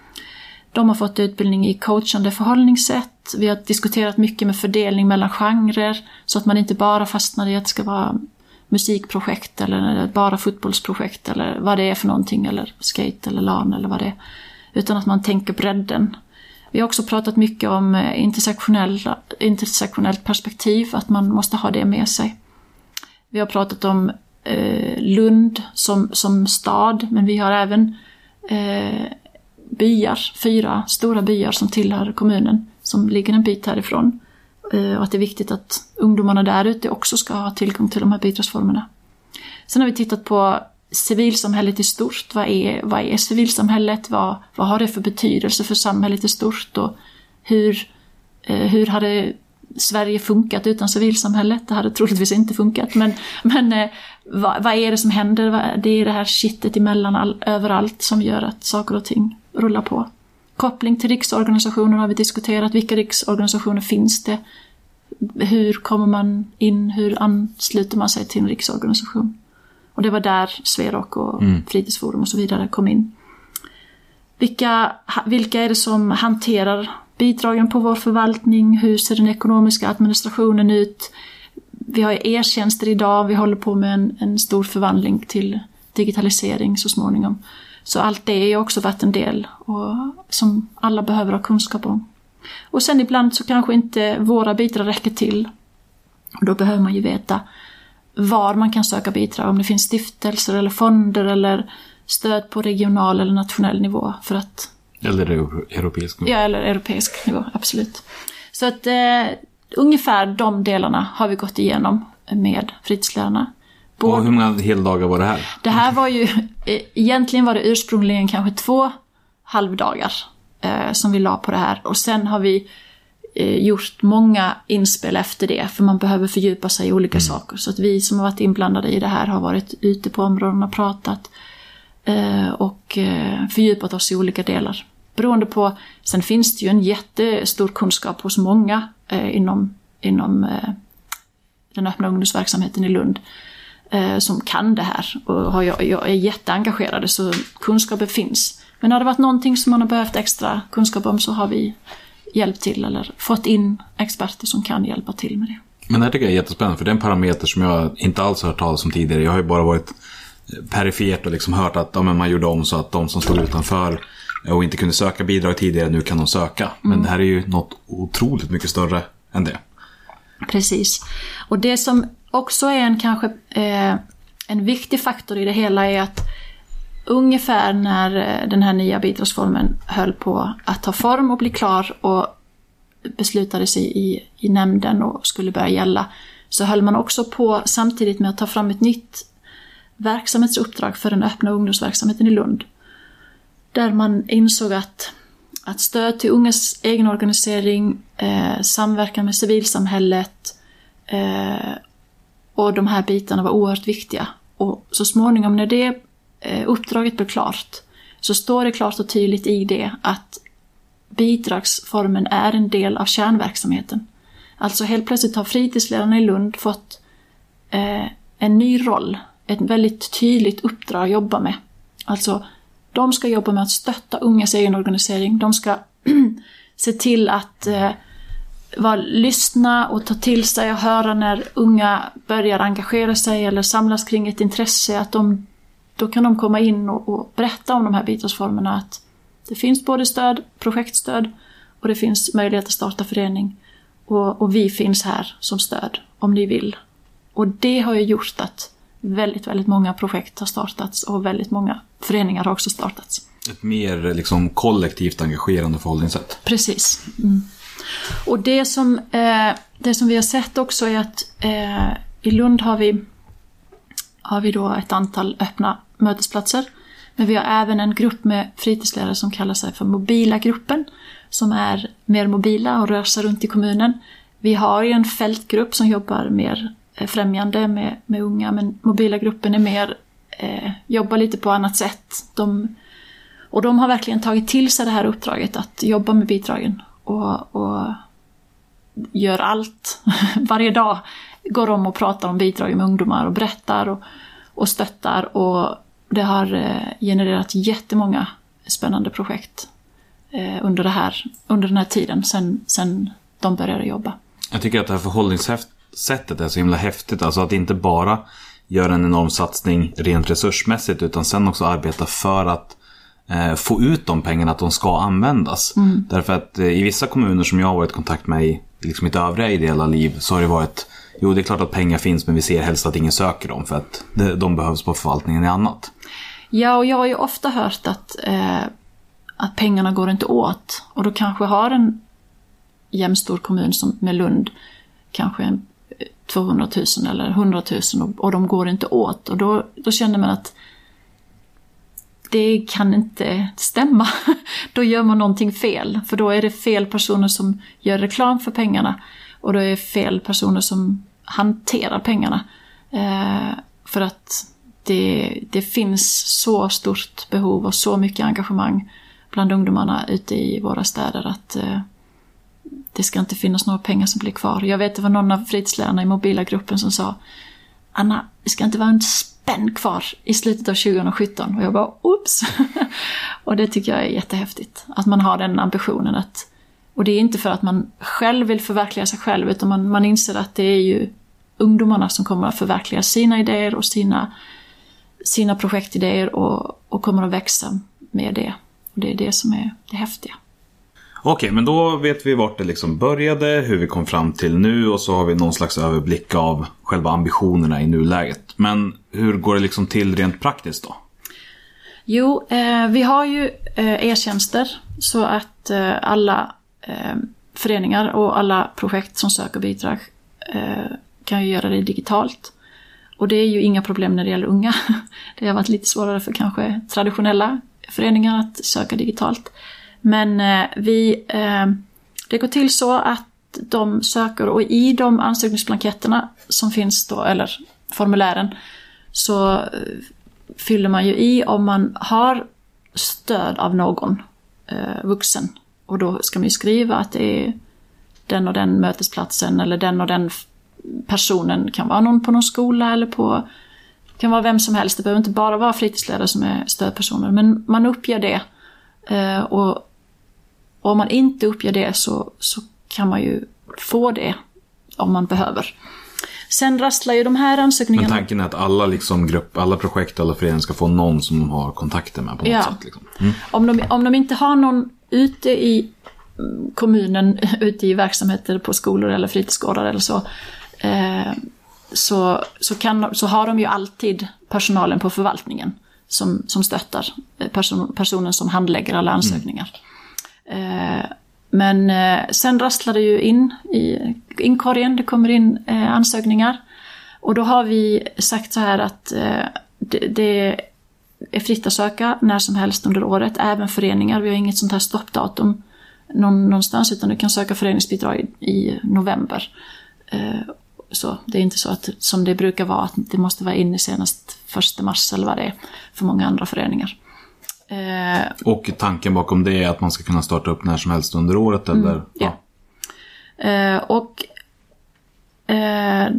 De har fått utbildning i coachande förhållningssätt. Vi har diskuterat mycket med fördelning mellan genrer så att man inte bara fastnar i att det ska vara musikprojekt eller bara fotbollsprojekt eller vad det är för någonting eller skate eller LAN eller vad det är. Utan att man tänker bredden. Vi har också pratat mycket om eh, intersektionella, intersektionellt perspektiv, att man måste ha det med sig. Vi har pratat om eh, Lund som, som stad, men vi har även eh, byar, fyra stora byar som tillhör kommunen, som ligger en bit härifrån. Eh, och att det är viktigt att ungdomarna där ute också ska ha tillgång till de här bidragsformerna. Sen har vi tittat på civilsamhället i stort. Vad är, vad är civilsamhället? Vad, vad har det för betydelse för samhället i stort? Och hur, eh, hur hade Sverige funkat utan civilsamhället? Det hade troligtvis inte funkat. Men, men eh, vad, vad är det som händer? Det är det här kittet emellan all, överallt som gör att saker och ting rullar på. Koppling till riksorganisationer har vi diskuterat. Vilka riksorganisationer finns det? Hur kommer man in? Hur ansluter man sig till en riksorganisation? Och det var där Sverok och Fritidsforum och så vidare kom in. Vilka, vilka är det som hanterar bidragen på vår förvaltning? Hur ser den ekonomiska administrationen ut? Vi har e-tjänster idag, vi håller på med en, en stor förvandling till digitalisering så småningom. Så allt det är ju också varit en del och, som alla behöver ha kunskap om. Och sen ibland så kanske inte våra bidrag räcker till. Och då behöver man ju veta var man kan söka bidrag, om det finns stiftelser eller fonder eller stöd på regional eller nationell nivå för att Eller euro- europeisk nivå. Ja, eller europeisk nivå, absolut. Så att eh, ungefär de delarna har vi gått igenom med fritidslärarna. Och Både, hur många heldagar var det här? det här var ju, eh, egentligen var det ursprungligen kanske två halvdagar eh, som vi la på det här. Och sen har vi gjort många inspel efter det, för man behöver fördjupa sig i olika saker. Så att vi som har varit inblandade i det här har varit ute på områdena och pratat eh, och eh, fördjupat oss i olika delar. Beroende på, sen finns det ju en jättestor kunskap hos många eh, inom, inom eh, den öppna ungdomsverksamheten i Lund eh, som kan det här och har, jag, jag är jätteengagerade så kunskapen finns. Men har det varit någonting som man har behövt extra kunskap om så har vi hjälpt till eller fått in experter som kan hjälpa till med det. Men det här tycker jag är jättespännande för det är en parameter som jag inte alls har hört talas om tidigare. Jag har ju bara varit perifert och liksom hört att ja, man gjorde om så att de som stod utanför och inte kunde söka bidrag tidigare, nu kan de söka. Men det här är ju något otroligt mycket större än det. Precis. Och det som också är en kanske eh, en viktig faktor i det hela är att ungefär när eh, den här nya bidragsformen höll på att ta form och bli klar och beslutades i, i, i nämnden och skulle börja gälla, så höll man också på samtidigt med att ta fram ett nytt verksamhetsuppdrag för den öppna ungdomsverksamheten i Lund. Där man insåg att, att stöd till ungas egenorganisering, eh, samverkan med civilsamhället eh, och de här bitarna var oerhört viktiga. Och så småningom när det Eh, uppdraget blev klart så står det klart och tydligt i det att bidragsformen är en del av kärnverksamheten. Alltså helt plötsligt har fritidsledarna i Lund fått eh, en ny roll, ett väldigt tydligt uppdrag att jobba med. Alltså, de ska jobba med att stötta ungas egen organisering, de ska <clears throat> se till att eh, var, lyssna och ta till sig och höra när unga börjar engagera sig eller samlas kring ett intresse, att de, då kan de komma in och, och berätta om de här bidragsformerna, att det finns både stöd, projektstöd och det finns möjlighet att starta förening. Och, och, vi finns här som stöd om ni vill. Och det har ju gjort att väldigt, väldigt många projekt har startats och väldigt många föreningar har också startats. Ett mer liksom, kollektivt engagerande förhållningssätt. Precis. Mm. Och det som, eh, det som vi har sett också är att eh, i Lund har vi, har vi då ett antal öppna mötesplatser. Men vi har även en grupp med fritidsledare som kallar sig för mobila gruppen. Som är mer mobila och rör sig runt i kommunen. Vi har ju en fältgrupp som jobbar mer eh, främjande med, med unga men mobila gruppen är mer, eh, jobbar lite på annat sätt. De, och de har verkligen tagit till sig det här uppdraget att jobba med bidragen och, och gör allt <laughs> varje dag. Går de och pratar om bidrag med ungdomar och berättar och, och stöttar och det har eh, genererat jättemånga spännande projekt eh, under, det här, under den här tiden sen, sen de började jobba. Jag tycker att det här förhållningssättet är så himla häftigt. Alltså att inte bara göra en enorm satsning rent resursmässigt utan sen också arbeta för att eh, få ut de pengarna, att de ska användas. Mm. Därför att i vissa kommuner som jag har varit i kontakt med i liksom mitt övriga ideella liv så har det varit Jo, det är klart att pengar finns men vi ser helst att ingen söker dem för att de behövs på förvaltningen i annat. Ja, och jag har ju ofta hört att, eh, att pengarna går inte åt. Och då kanske har en jämnstor kommun som med Lund kanske 200 000 eh, eller 100 000 och, och de går inte åt. Och då, då känner man att det kan inte stämma. <laughs> då gör man någonting fel, för då är det fel personer som gör reklam för pengarna. Och då är det fel personer som hanterar pengarna. Eh, för att det, det finns så stort behov och så mycket engagemang bland ungdomarna ute i våra städer att eh, det ska inte finnas några pengar som blir kvar. Jag vet det var någon av fritidslärarna i mobila gruppen som sa Anna, det ska inte vara en spänn kvar i slutet av 2017. Och jag bara, oops! <laughs> och det tycker jag är jättehäftigt. Att man har den ambitionen att och det är inte för att man själv vill förverkliga sig själv utan man, man inser att det är ju ungdomarna som kommer att förverkliga sina idéer och sina, sina projektidéer och, och kommer att växa med det. Och det är det som är det häftiga. Okej, men då vet vi vart det liksom började, hur vi kom fram till nu och så har vi någon slags överblick av själva ambitionerna i nuläget. Men hur går det liksom till rent praktiskt då? Jo, eh, vi har ju eh, e-tjänster så att eh, alla eh, föreningar och alla projekt som söker bidrag eh, kan ju göra det digitalt. Och det är ju inga problem när det gäller unga. <laughs> Det har varit lite svårare för kanske traditionella föreningar att söka digitalt. Men eh, vi, eh, det går till så att de söker och i de ansökningsblanketterna som finns då, eller formulären, så eh, fyller man ju i om man har stöd av någon vuxen och då ska man ju skriva att det är den och den mötesplatsen eller den och den personen. kan vara någon på någon skola eller på... kan vara vem som helst. Det behöver inte bara vara fritidsledare som är stödpersoner. Men man uppger det. Eh, och om man inte uppger det så, så kan man ju få det om man behöver. Sen rasslar ju de här Men ansökningarna... tanken är att alla liksom grupp, alla projekt, alla föreningar ska få någon som de har kontakter med på något Ja. sätt. Liksom. Mm. Om de, om de inte har någon ute i mm, kommunen, <laughs> ute i verksamheter på skolor eller fritidsgårdar eller så, eh, så, så, kan, så har de ju alltid personalen på förvaltningen som, som stöttar eh, person, personen som handlägger alla ansökningar. Eh, men eh, sen rasslar det ju in i inkorgen, det kommer in eh, ansökningar. Och då har vi sagt så här att eh, det, det är fritt att söka när som helst under året, även föreningar. Vi har inget sånt här stoppdatum någon, någonstans, utan du kan söka föreningsbidrag i, i november. Eh, så det är inte så att, som det brukar vara, att det måste vara inne senast 1 mars eller vad det är för många andra föreningar. Eh, Och tanken bakom det är att man ska kunna starta upp när som helst under året eller? Mm, ja. Eh, och eh,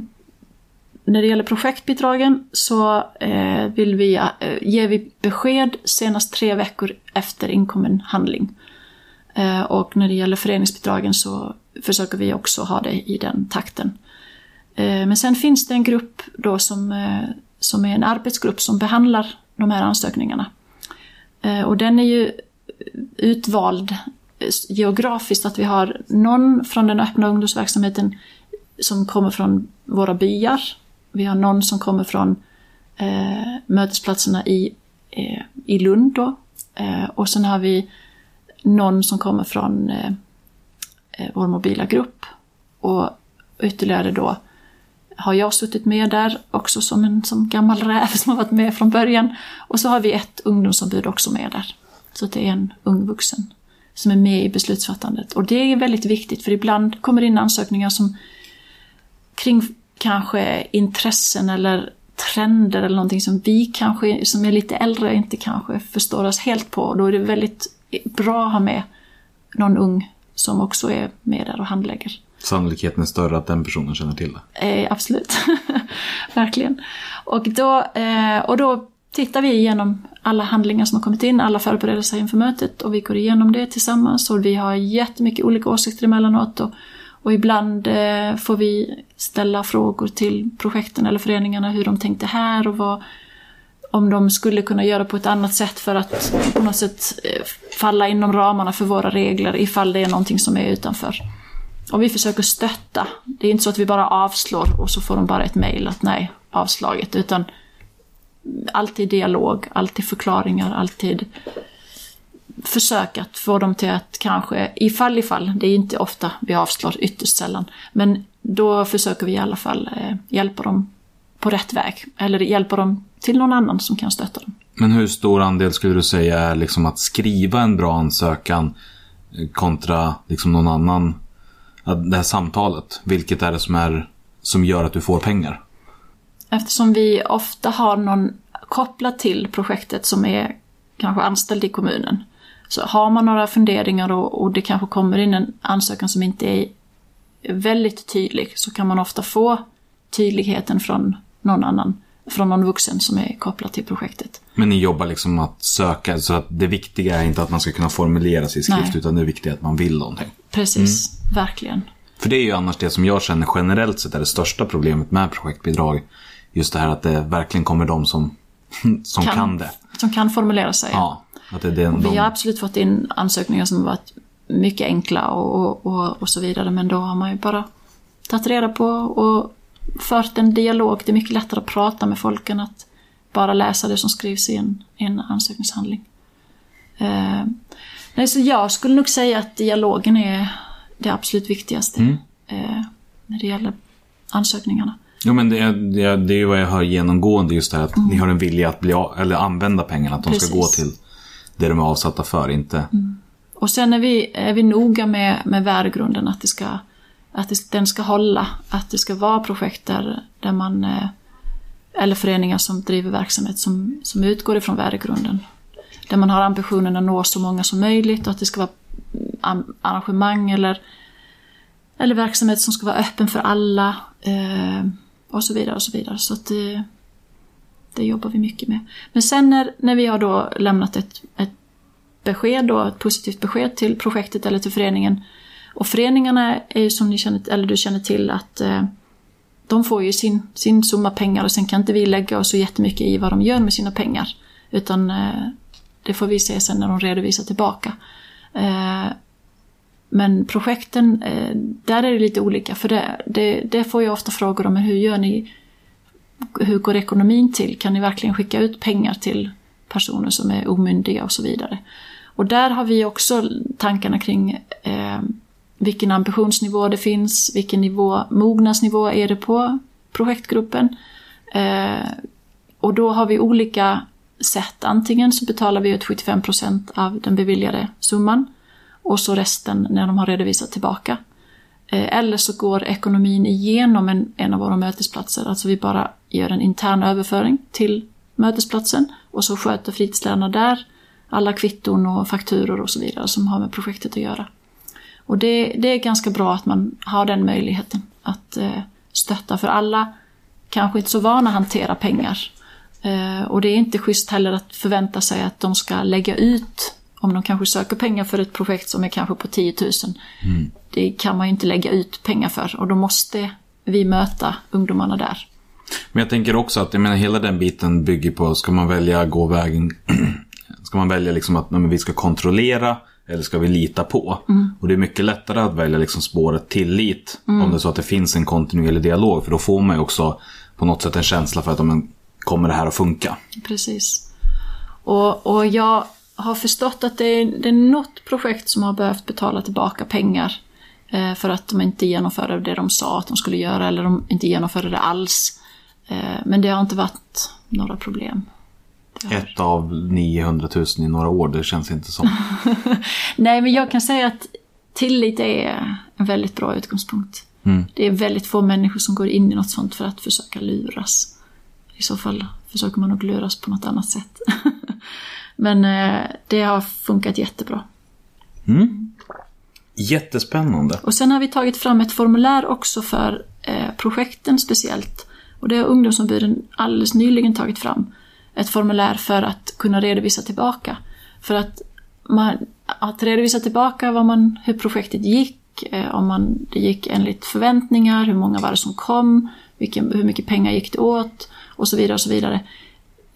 när det gäller projektbidragen så eh, vill vi, eh, ger vi besked senast tre veckor efter inkommen handling. Eh, och när det gäller föreningsbidragen så försöker vi också ha det i den takten. Eh, men sen finns det en grupp då som, eh, som är en arbetsgrupp som behandlar de här ansökningarna. Eh, och den är ju utvald geografiskt, att vi har någon från den öppna ungdomsverksamheten som kommer från våra byar. Vi har någon som kommer från eh, mötesplatserna i, eh, i Lund då. Eh, och sen har vi någon som kommer från eh, eh, vår mobila grupp. Och ytterligare då har jag suttit med där också som en som gammal räv som har varit med från början. Och så har vi ett ungdomsombud också med där. Så det är en ung vuxen som är med i beslutsfattandet. Och det är väldigt viktigt för ibland kommer det in ansökningar som kring kanske intressen eller trender eller någonting som vi kanske, som är lite äldre, inte kanske förstår oss helt på. Då är det väldigt bra att ha med någon ung som också är med där och handlägger. Sannolikheten är större att den personen känner till det. Eh, absolut. <laughs> Verkligen. Och då, eh, och då tittar vi igenom alla handlingar som har kommit in, alla förberedelser inför mötet och vi går igenom det tillsammans och vi har jättemycket olika åsikter emellanåt och, och ibland eh, får vi ställa frågor till projekten eller föreningarna hur de tänkte här och vad, om de skulle kunna göra på ett annat sätt för att på något sätt eh, falla inom ramarna för våra regler ifall det är någonting som är utanför. Och vi försöker stötta. Det är inte så att vi bara avslår och så får de bara ett mejl att nej, avslaget. Utan alltid dialog, alltid förklaringar, alltid försök att få dem till att kanske, ifall ifall, det är inte ofta vi avslår, ytterst sällan. Men då försöker vi i alla fall eh, hjälpa dem på rätt väg. Eller hjälpa dem till någon annan som kan stötta dem. Men hur stor andel skulle du säga är liksom att skriva en bra ansökan eh, kontra liksom någon annan, det här samtalet? Vilket är det som, är, som gör att du får pengar? Eftersom vi ofta har någon kopplat till projektet som är kanske anställd i kommunen. Så har man några funderingar och, och det kanske kommer in en ansökan som inte är väldigt tydlig så kan man ofta få tydligheten från någon annan, från någon vuxen som är kopplad till projektet. Men ni jobbar liksom att söka, så att det viktiga är inte att man ska kunna formulera sig i skrift, Nej. utan det viktiga är att man vill någonting. Precis, verkligen. För det är ju annars det som jag känner generellt sett är det största problemet med projektbidrag. Just det här att det verkligen kommer de som, <laughs> som kan, det. Som kan formulera sig. Ja, att det är den, Vi de, har absolut fått in ansökningar som har varit mycket enkla och, och, och, och så vidare. Men då har man ju bara tagit reda på och fört en dialog. Det är mycket lättare att prata med folk än att bara läsa det som skrivs i en, en ansökningshandling. Eh, nej, så jag skulle nog säga att dialogen är det absolut viktigaste Mm. eh, när det gäller ansökningarna. Jo men det är, det, är, det är vad jag hör genomgående just det här att ni har en vilja att bli, eller använda pengarna, att de ska Mm. Precis. Mm. gå till det de är avsatta för, inte... Och sen är vi, är vi noga med, med värdegrunden, att, det ska, att den ska hålla. Att det ska vara projekt där, där man, eh, eller föreningar som driver verksamhet som, som utgår ifrån värdegrunden. Där man har ambitionen att nå så många som möjligt och att det ska vara mm, arrangemang eller, eller verksamhet som ska vara öppen för alla. Eh, och så vidare och så vidare. Så att det, det jobbar vi mycket med. Men sen när, när vi har då lämnat ett, ett besked då, ett positivt besked till projektet eller till föreningen. Och föreningarna är ju som ni känner, eller du känner till att eh, de får ju sin, sin summa pengar och sen kan inte vi lägga oss så jättemycket i vad de gör med sina pengar. Utan eh, det får vi se sen när de redovisar tillbaka. Eh, men projekten, eh, där är det lite olika. För det, det, det får jag ofta frågor om, men hur gör ni? Hur går ekonomin till? Kan ni verkligen skicka ut pengar till personer som är omyndiga och så vidare? Och där har vi också tankarna kring eh, vilken ambitionsnivå det finns, vilken nivå, mognadsnivå är det på projektgruppen. Eh, och då har vi olika sätt. Antingen så betalar vi ut 75 procent av den beviljade summan och så resten när de har redovisat tillbaka. Eh, eller så går ekonomin igenom en, en av våra mötesplatser, alltså vi bara gör en intern överföring till mötesplatsen och så sköter fritidslärarna där alla kvitton och fakturor och så vidare som har med projektet att göra. Och det, det är ganska bra att man har den möjligheten att eh, stötta, för alla kanske inte så vana att hantera pengar. Eh, och det är inte schysst heller att förvänta sig att de ska lägga ut, om de kanske söker pengar för ett projekt som är kanske på 10 000. Mm. Det kan man ju inte lägga ut pengar för och då måste vi möta ungdomarna där. Men jag tänker också att jag menar, hela den biten bygger på, ska man välja gå vägen, <clears throat> ska man välja liksom att nej, vi ska kontrollera eller ska vi lita på? Mm. Och det är mycket lättare att välja liksom spåret tillit mm. om det är så att det finns en kontinuerlig dialog. För då får man ju också på något sätt en känsla för att om kommer det här att funka? Precis. Och, och jag har förstått att det är, det är något projekt som har behövt betala tillbaka pengar eh, för att de inte genomförde det de sa att de skulle göra eller de inte genomförde det alls. Eh, men det har inte varit några problem. Ett av 900 000 i några år, det känns inte som. <laughs> Nej, men jag kan säga att tillit är en väldigt bra utgångspunkt. Mm. Det är väldigt få människor som går in i något sånt för att försöka luras. I så fall försöker man nog luras på något annat sätt. <laughs> Men eh, det har funkat jättebra. Mm. Jättespännande. Och sen har vi tagit fram ett formulär också för eh, projekten speciellt. Och det har ungdomsombuden alldeles nyligen tagit fram. Ett formulär för att kunna redovisa tillbaka. För att, man, att redovisa tillbaka vad man, hur projektet gick, eh, om man, det gick enligt förväntningar, hur många var det som kom, vilken, hur mycket pengar gick det åt, och så vidare och så vidare.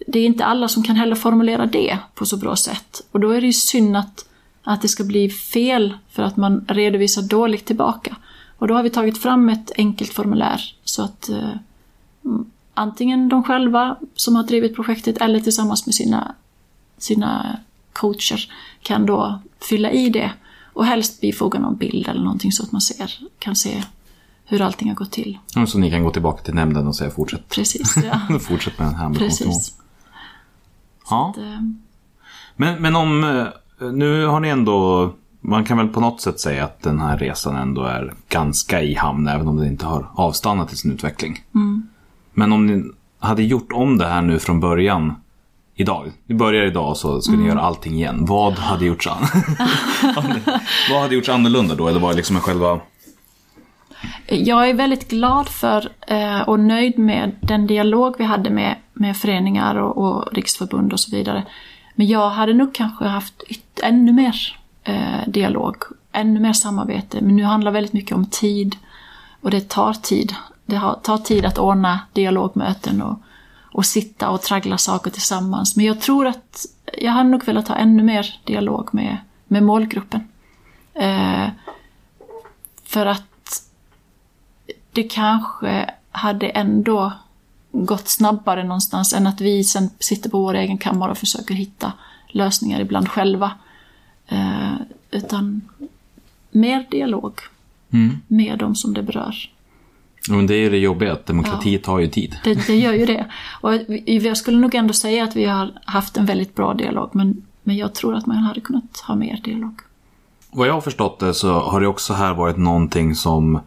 Det är inte alla som kan heller formulera det på så bra sätt. Och då är det ju synd att, att det ska bli fel för att man redovisar dåligt tillbaka. Och då har vi tagit fram ett enkelt formulär så att eh, antingen de själva som har drivit projektet eller tillsammans med sina, sina coacher kan då fylla i det och helst bifoga någon bild eller någonting så att man ser, kan se hur allting har gått till. Så ni kan gå tillbaka till nämnden och säga fortsätt. Precis, ja. <laughs> fortsätt med den här Precis. Ja. Att, äh... men, men om, eh, nu har ni ändå, man kan väl på något sätt säga att den här resan ändå är ganska i hamn, även om det inte har avstannat i sin utveckling. Mm. Men om ni hade gjort om det här nu från början, idag. Vi börjar idag så ska mm. ni göra allting igen. Vad hade gjorts, an <laughs> vad hade gjorts annorlunda då? Eller var det liksom själva jag är väldigt glad för eh, och nöjd med den dialog vi hade med, med föreningar och, och riksförbund och så vidare. Men jag hade nog kanske haft ännu mer eh, dialog, ännu mer samarbete. Men nu handlar väldigt mycket om tid och det tar tid. Det har, tar tid att ordna dialogmöten och, och sitta och traggla saker tillsammans. Men jag tror att jag hade nog velat ha ännu mer dialog med, med målgruppen. Eh, för att det kanske hade ändå gått snabbare någonstans än att vi sen sitter på vår egen kammare och försöker hitta lösningar ibland själva. Eh, utan mer dialog mm. med de som det berör. Men det är ju det jobbiga, att demokrati ja, tar ju tid. Det, det, gör ju det. Och jag skulle nog ändå säga att vi har haft en väldigt bra dialog, men, men jag tror att man hade kunnat ha mer dialog. Vad jag har förstått det så har det också här varit någonting som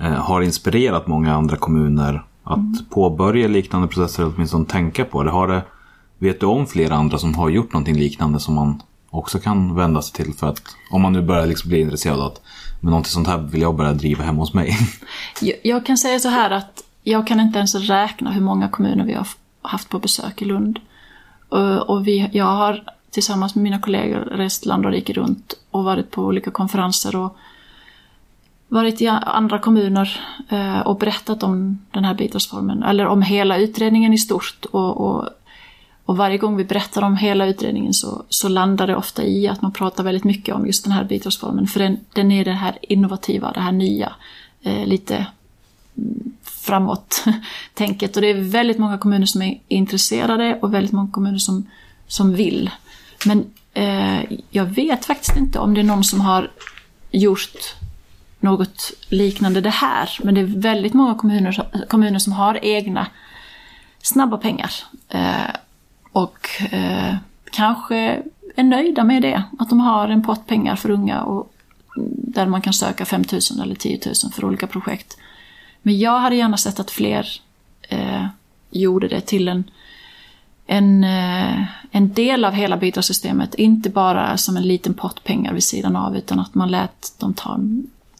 Eh, har inspirerat många andra kommuner att mm. påbörja liknande processer eller åtminstone tänka på det. Har det. Vet du om flera andra som har gjort någonting liknande som man också kan vända sig till för att om man nu börjar liksom bli intresserad av att men någonting sånt här vill jag börja driva hemma hos mig. <laughs> Jag, jag kan säga så här att jag kan inte ens räkna hur många kommuner vi har haft på besök i Lund. Och, vi, jag har tillsammans med mina kollegor rest land och rike runt och varit på olika konferenser och varit i andra kommuner eh, och berättat om den här bidragsformen, eller om hela utredningen i stort. Och, och, och varje gång vi berättar om hela utredningen så, så landar det ofta i att man pratar väldigt mycket om just den här bidragsformen, för den, den är det här innovativa, det här nya, eh, lite mm, framåt-tänket. <laughs> Och det är väldigt många kommuner som är intresserade och väldigt många kommuner som, som vill. Men eh, jag vet faktiskt inte om det är någon som har gjort något liknande det här. Men det är väldigt många kommuner, kommuner som har egna snabba pengar. Eh, och eh, kanske är nöjda med det. Att de har en pott pengar för unga och mm, där man kan söka 5 000 eller 10 000 för olika projekt. Men jag hade gärna sett att fler eh, gjorde det till en, en, eh, en del av hela bidragssystemet. Inte bara som en liten pott pengar vid sidan av utan att man lät, dem ta,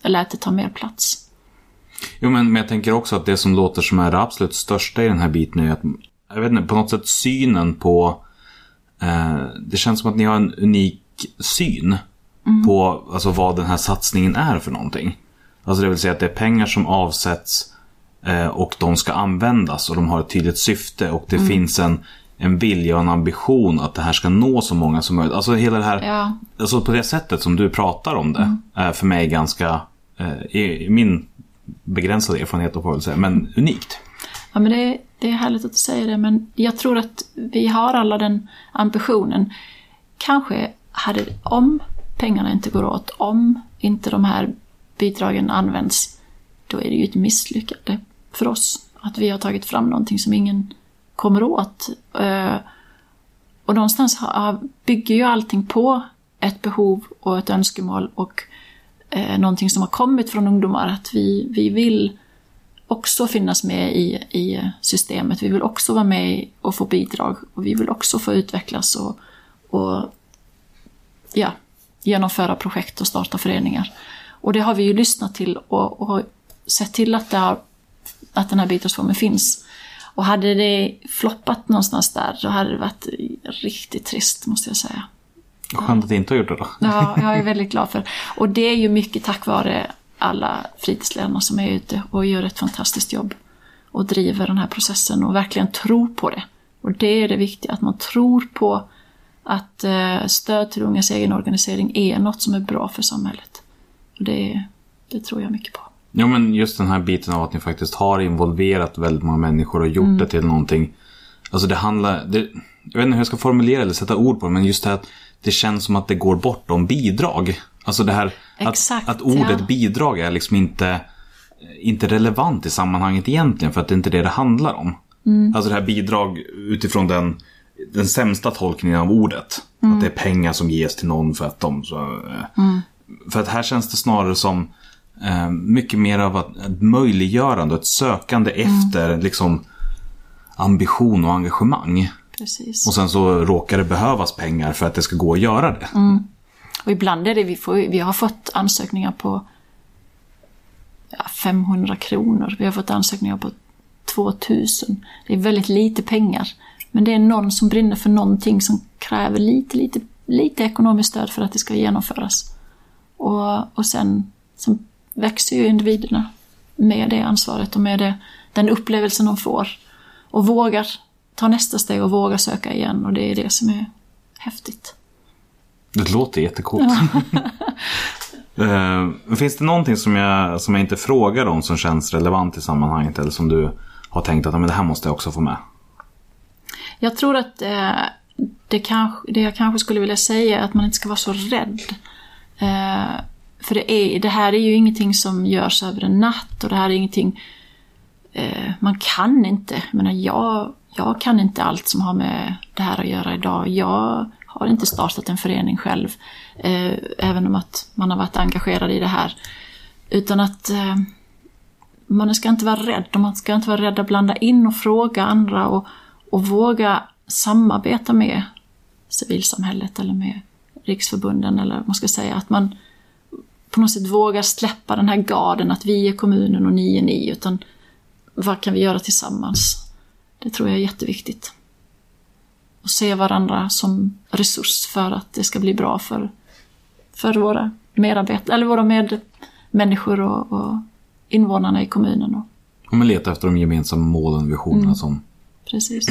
lät det ta mer plats. Jo, men, men jag tänker också att det som låter som är det absolut största i den här biten är att, jag vet inte, på något sätt synen på, eh, det känns som att ni har en unik syn på alltså, vad den här satsningen är för någonting. Alltså det vill säga att det är pengar som avsätts eh, och de ska användas och de har ett tydligt syfte och det finns en, en vilja och en ambition att det här ska nå så många som möjligt. Alltså hela det här, Ja. alltså på det sättet som du pratar om det är för mig ganska, eh, i i min begränsade erfarenhet får jag väl säga, men unikt. Ja, men det, det är härligt att du säger det, men jag tror att vi har alla den ambitionen. Kanske hade, om pengarna inte går åt, om inte de här bidragen används, då är det ju ett misslyckande för oss. Att vi har tagit fram någonting som ingen kommer åt. Eh, och någonstans bygger ju allting på ett behov och ett önskemål och eh, någonting som har kommit från ungdomar. Att vi, vi vill också finnas med i, i systemet. Vi vill också vara med och få bidrag. Och vi vill också få utvecklas och, och ja, genomföra projekt och starta föreningar. Och det har vi ju lyssnat till och, och sett till att, det har, att den här bidragsformen finns. Och hade det floppat någonstans där, så hade det varit riktigt trist, måste jag säga. Skönt att det inte har gjort det då. Ja, jag är väldigt glad för. Och det är ju mycket tack vare alla fritidsledarna som är ute och gör ett fantastiskt jobb. Och driver den här processen och verkligen tror på det. Och det är det viktiga, att man tror på att eh, stöd till ungas egen organisering är något som är bra för samhället. Och det, det tror jag mycket på. Ja men just den här biten av att ni faktiskt har involverat väldigt många människor och gjort Mm. det till någonting. Alltså det handlar, det, jag vet inte hur jag ska formulera eller sätta ord på det, men just det här att det känns som att det går bortom bidrag. Alltså det här Exakt, att, att ordet ja. bidrag är liksom inte, inte relevant i sammanhanget egentligen, för att det är inte det det handlar om. Mm. Alltså det här bidrag utifrån den, den sämsta tolkningen av ordet. Mm. Att det är pengar som ges till någon för att de så, eh, För att här känns det snarare som eh, mycket mer av ett, ett möjliggörande, ett sökande Mm. efter liksom ambition och engagemang. Precis. Och sen så råkar det behövas pengar för att det ska gå att göra det. Och ibland är det, vi, får, vi har fått ansökningar på ja, 500 kronor. Vi har fått ansökningar på 2000. Det är väldigt lite pengar. Men det är någon som brinner för någonting som kräver lite, lite, lite ekonomiskt stöd för att det ska genomföras. Och, och sen, sen växer ju individerna med det ansvaret och med det, den upplevelsen de får. Och vågar ta nästa steg och vågar söka igen. Och det är det som är häftigt. Det låter jättecoolt. <laughs> Eh, finns det någonting som jag, som jag inte frågar om som känns relevant i sammanhanget? Eller som du har tänkt att "Ja, men det här måste jag också få med? Jag tror att eh, det, kanske, det jag kanske skulle vilja säga är att man inte ska vara så rädd. Eh, för det, är, det här är ju ingenting som görs över en natt och det här är ingenting... Eh, man kan inte. Jag menar, jag, jag kan inte allt som har med det här att göra idag. Jag har inte startat en förening själv. Eh, även om att man har varit engagerad i det här. Utan att eh, man ska inte vara rädd och man ska inte vara rädd att blanda in och fråga andra och, och våga samarbeta med civilsamhället eller med riksförbunden eller vad man ska säga. Att man på något sätt vågar släppa den här garden att vi är kommunen och ni är ni. Utan vad kan vi göra tillsammans? Det tror jag är jätteviktigt. Och se varandra som resurs för att det ska bli bra för, för våra medarbetare, eller våra med, människor och, och invånarna i kommunen. Och, Och man letar efter de gemensamma målen och visionerna som... precis.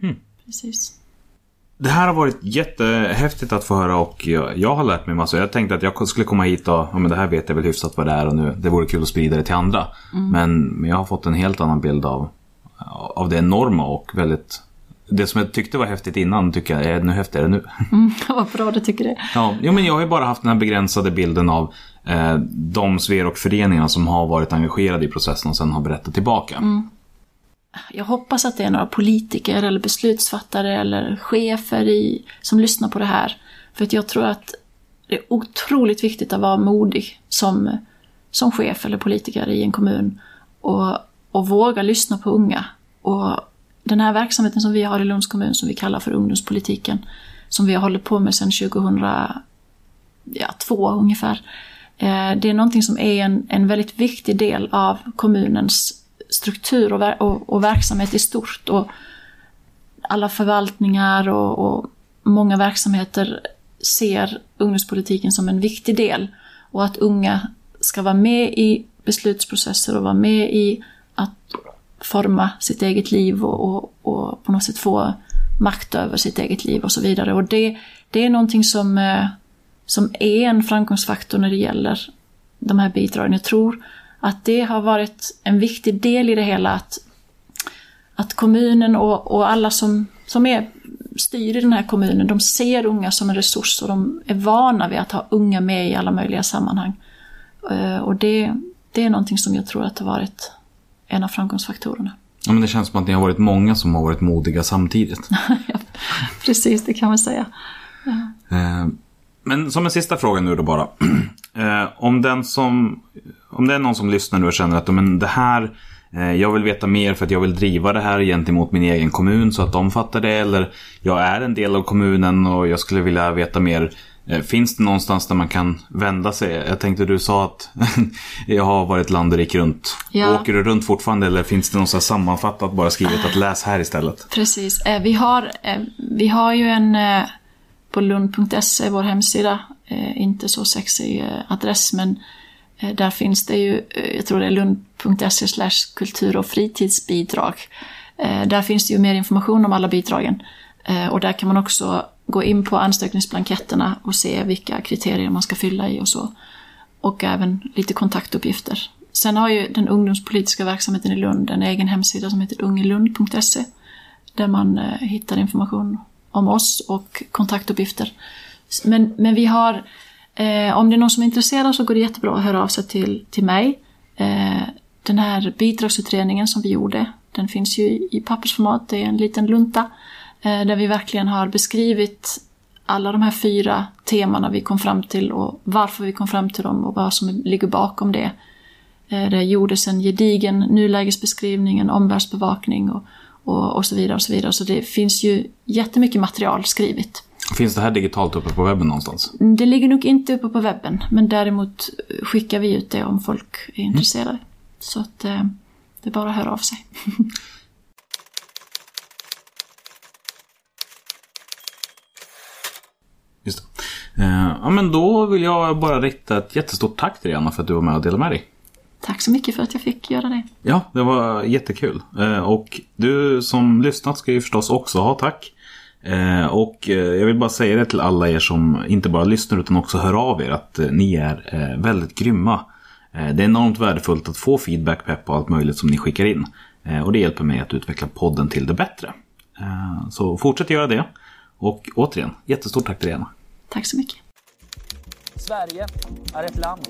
<clears throat> precis. Det här har varit jättehäftigt att få höra och jag, jag har lärt mig massor. Jag tänkte att jag skulle komma hit och, ja men det här vet jag väl hyfsat vad det är och nu, det vore kul att sprida det till andra. Men, men jag har fått en helt annan bild av, av det enorma och väldigt... Det som jag tyckte var häftigt innan tycker jag är ännu häftigare nu. <laughs> <laughs> Vad bra du tycker det. Ja, jo, men jag har ju bara haft den här begränsade bilden av eh, de Sverok-föreningarna som har varit engagerade i processen och sen har berättat tillbaka. Jag hoppas att det är några politiker eller beslutsfattare eller chefer i, som lyssnar på det här. För att jag tror att det är otroligt viktigt att vara modig som, som chef eller politiker i en kommun och, och våga lyssna på unga. Och den här verksamheten som vi har i Lunds kommun som vi kallar för ungdomspolitiken, som vi har hållit på med sedan 2002 ungefär. Eh, det är någonting som är en, en väldigt viktig del av kommunens struktur och, ver- och, och verksamhet i stort. Och alla förvaltningar och, och många verksamheter ser ungdomspolitiken som en viktig del. Och att unga ska vara med i beslutsprocesser och vara med i forma sitt eget liv och, och, och på något sätt få makt över sitt eget liv och så vidare. Och det, det är någonting som, eh, som är en framgångsfaktor när det gäller de här bidragen. Jag tror att det har varit en viktig del i det hela att, att kommunen och, och alla som, som är, styr i den här kommunen, de ser unga som en resurs och de är vana vid att ha unga med i alla möjliga sammanhang. Eh, och det, det är någonting som jag tror att har varit en av framgångsfaktorerna. Ja, men det känns som att ni har varit många som har varit modiga samtidigt. <laughs> ja, precis, det kan man säga. Eh, Men som en sista fråga nu då bara. <clears throat> Eh, Om, den som, om det är någon som lyssnar nu och känner att men det här, eh, jag vill veta mer för att jag vill driva det här gentemot min egen kommun så att de fattar det. Eller jag är en del av kommunen och jag skulle vilja veta mer. Eh, Finns det någonstans där man kan vända sig? Jag tänkte du sa att <laughs> jag har varit land och rik runt. Ja. Åker du runt fortfarande eller finns det här sammanfattat bara skrivet att läs här istället? Precis. Eh, Vi har, eh, vi har ju en på lund.se, vår hemsida, inte så sexig adress men där finns det ju, jag tror det är lund.se slash kultur och fritidsbidrag. Där finns det ju mer information om alla bidragen. Och där kan man också gå in på ansökningsblanketterna och se vilka kriterier man ska fylla i och så. Och även lite kontaktuppgifter. Sen har ju den ungdomspolitiska verksamheten i Lund en egen hemsida som heter ungelund.se. Där man eh, hittar information om oss och kontaktuppgifter. Men, men vi har, eh, om det är någon som är intresserad så går det jättebra att höra av sig till, till mig. Eh, den här bidragsutredningen som vi gjorde, den finns ju i, i pappersformat, det är en liten lunta. Eh, där vi verkligen har beskrivit alla de här fyra temana vi kom fram till och varför vi kom fram till dem och vad som ligger bakom det. Eh, Det gjordes en gedigen nulägesbeskrivning, en omvärldsbevakning och, och, och så vidare. och Så vidare. Så det finns ju jättemycket material skrivet. Finns det här digitalt uppe på webben någonstans? Det ligger nog inte uppe på webben, men däremot skickar vi ut det om folk är intresserade. Så att eh, det är bara att höra av sig. <laughs> Just det. Eh, ja, men då vill jag bara rikta ett jättestort tack till dig Anna för att du var med och delade med dig. Tack så mycket för att jag fick göra det. Ja, det var jättekul. Eh, och du som lyssnat ska ju förstås också ha tack. Eh, och eh, jag vill bara säga det till alla er som inte bara lyssnar utan också hör av er att eh, ni är eh, väldigt grymma. Eh, det är enormt värdefullt att få feedback, pepp och allt möjligt som ni skickar in. Eh, och det hjälper mig att utveckla podden till det bättre. Eh, så fortsätt göra det. Och återigen, jättestort tack till Anna. Tack så mycket. Sverige är ett land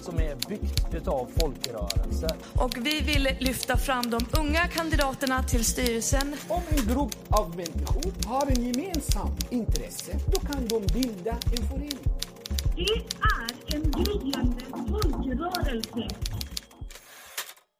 som är byggt utav folkrörelser. Och vi vill lyfta fram de unga kandidaterna till styrelsen Om en grupp av människor har en gemensam intresse, då kan de bilda en förening. Det är en gryende folkrörelse.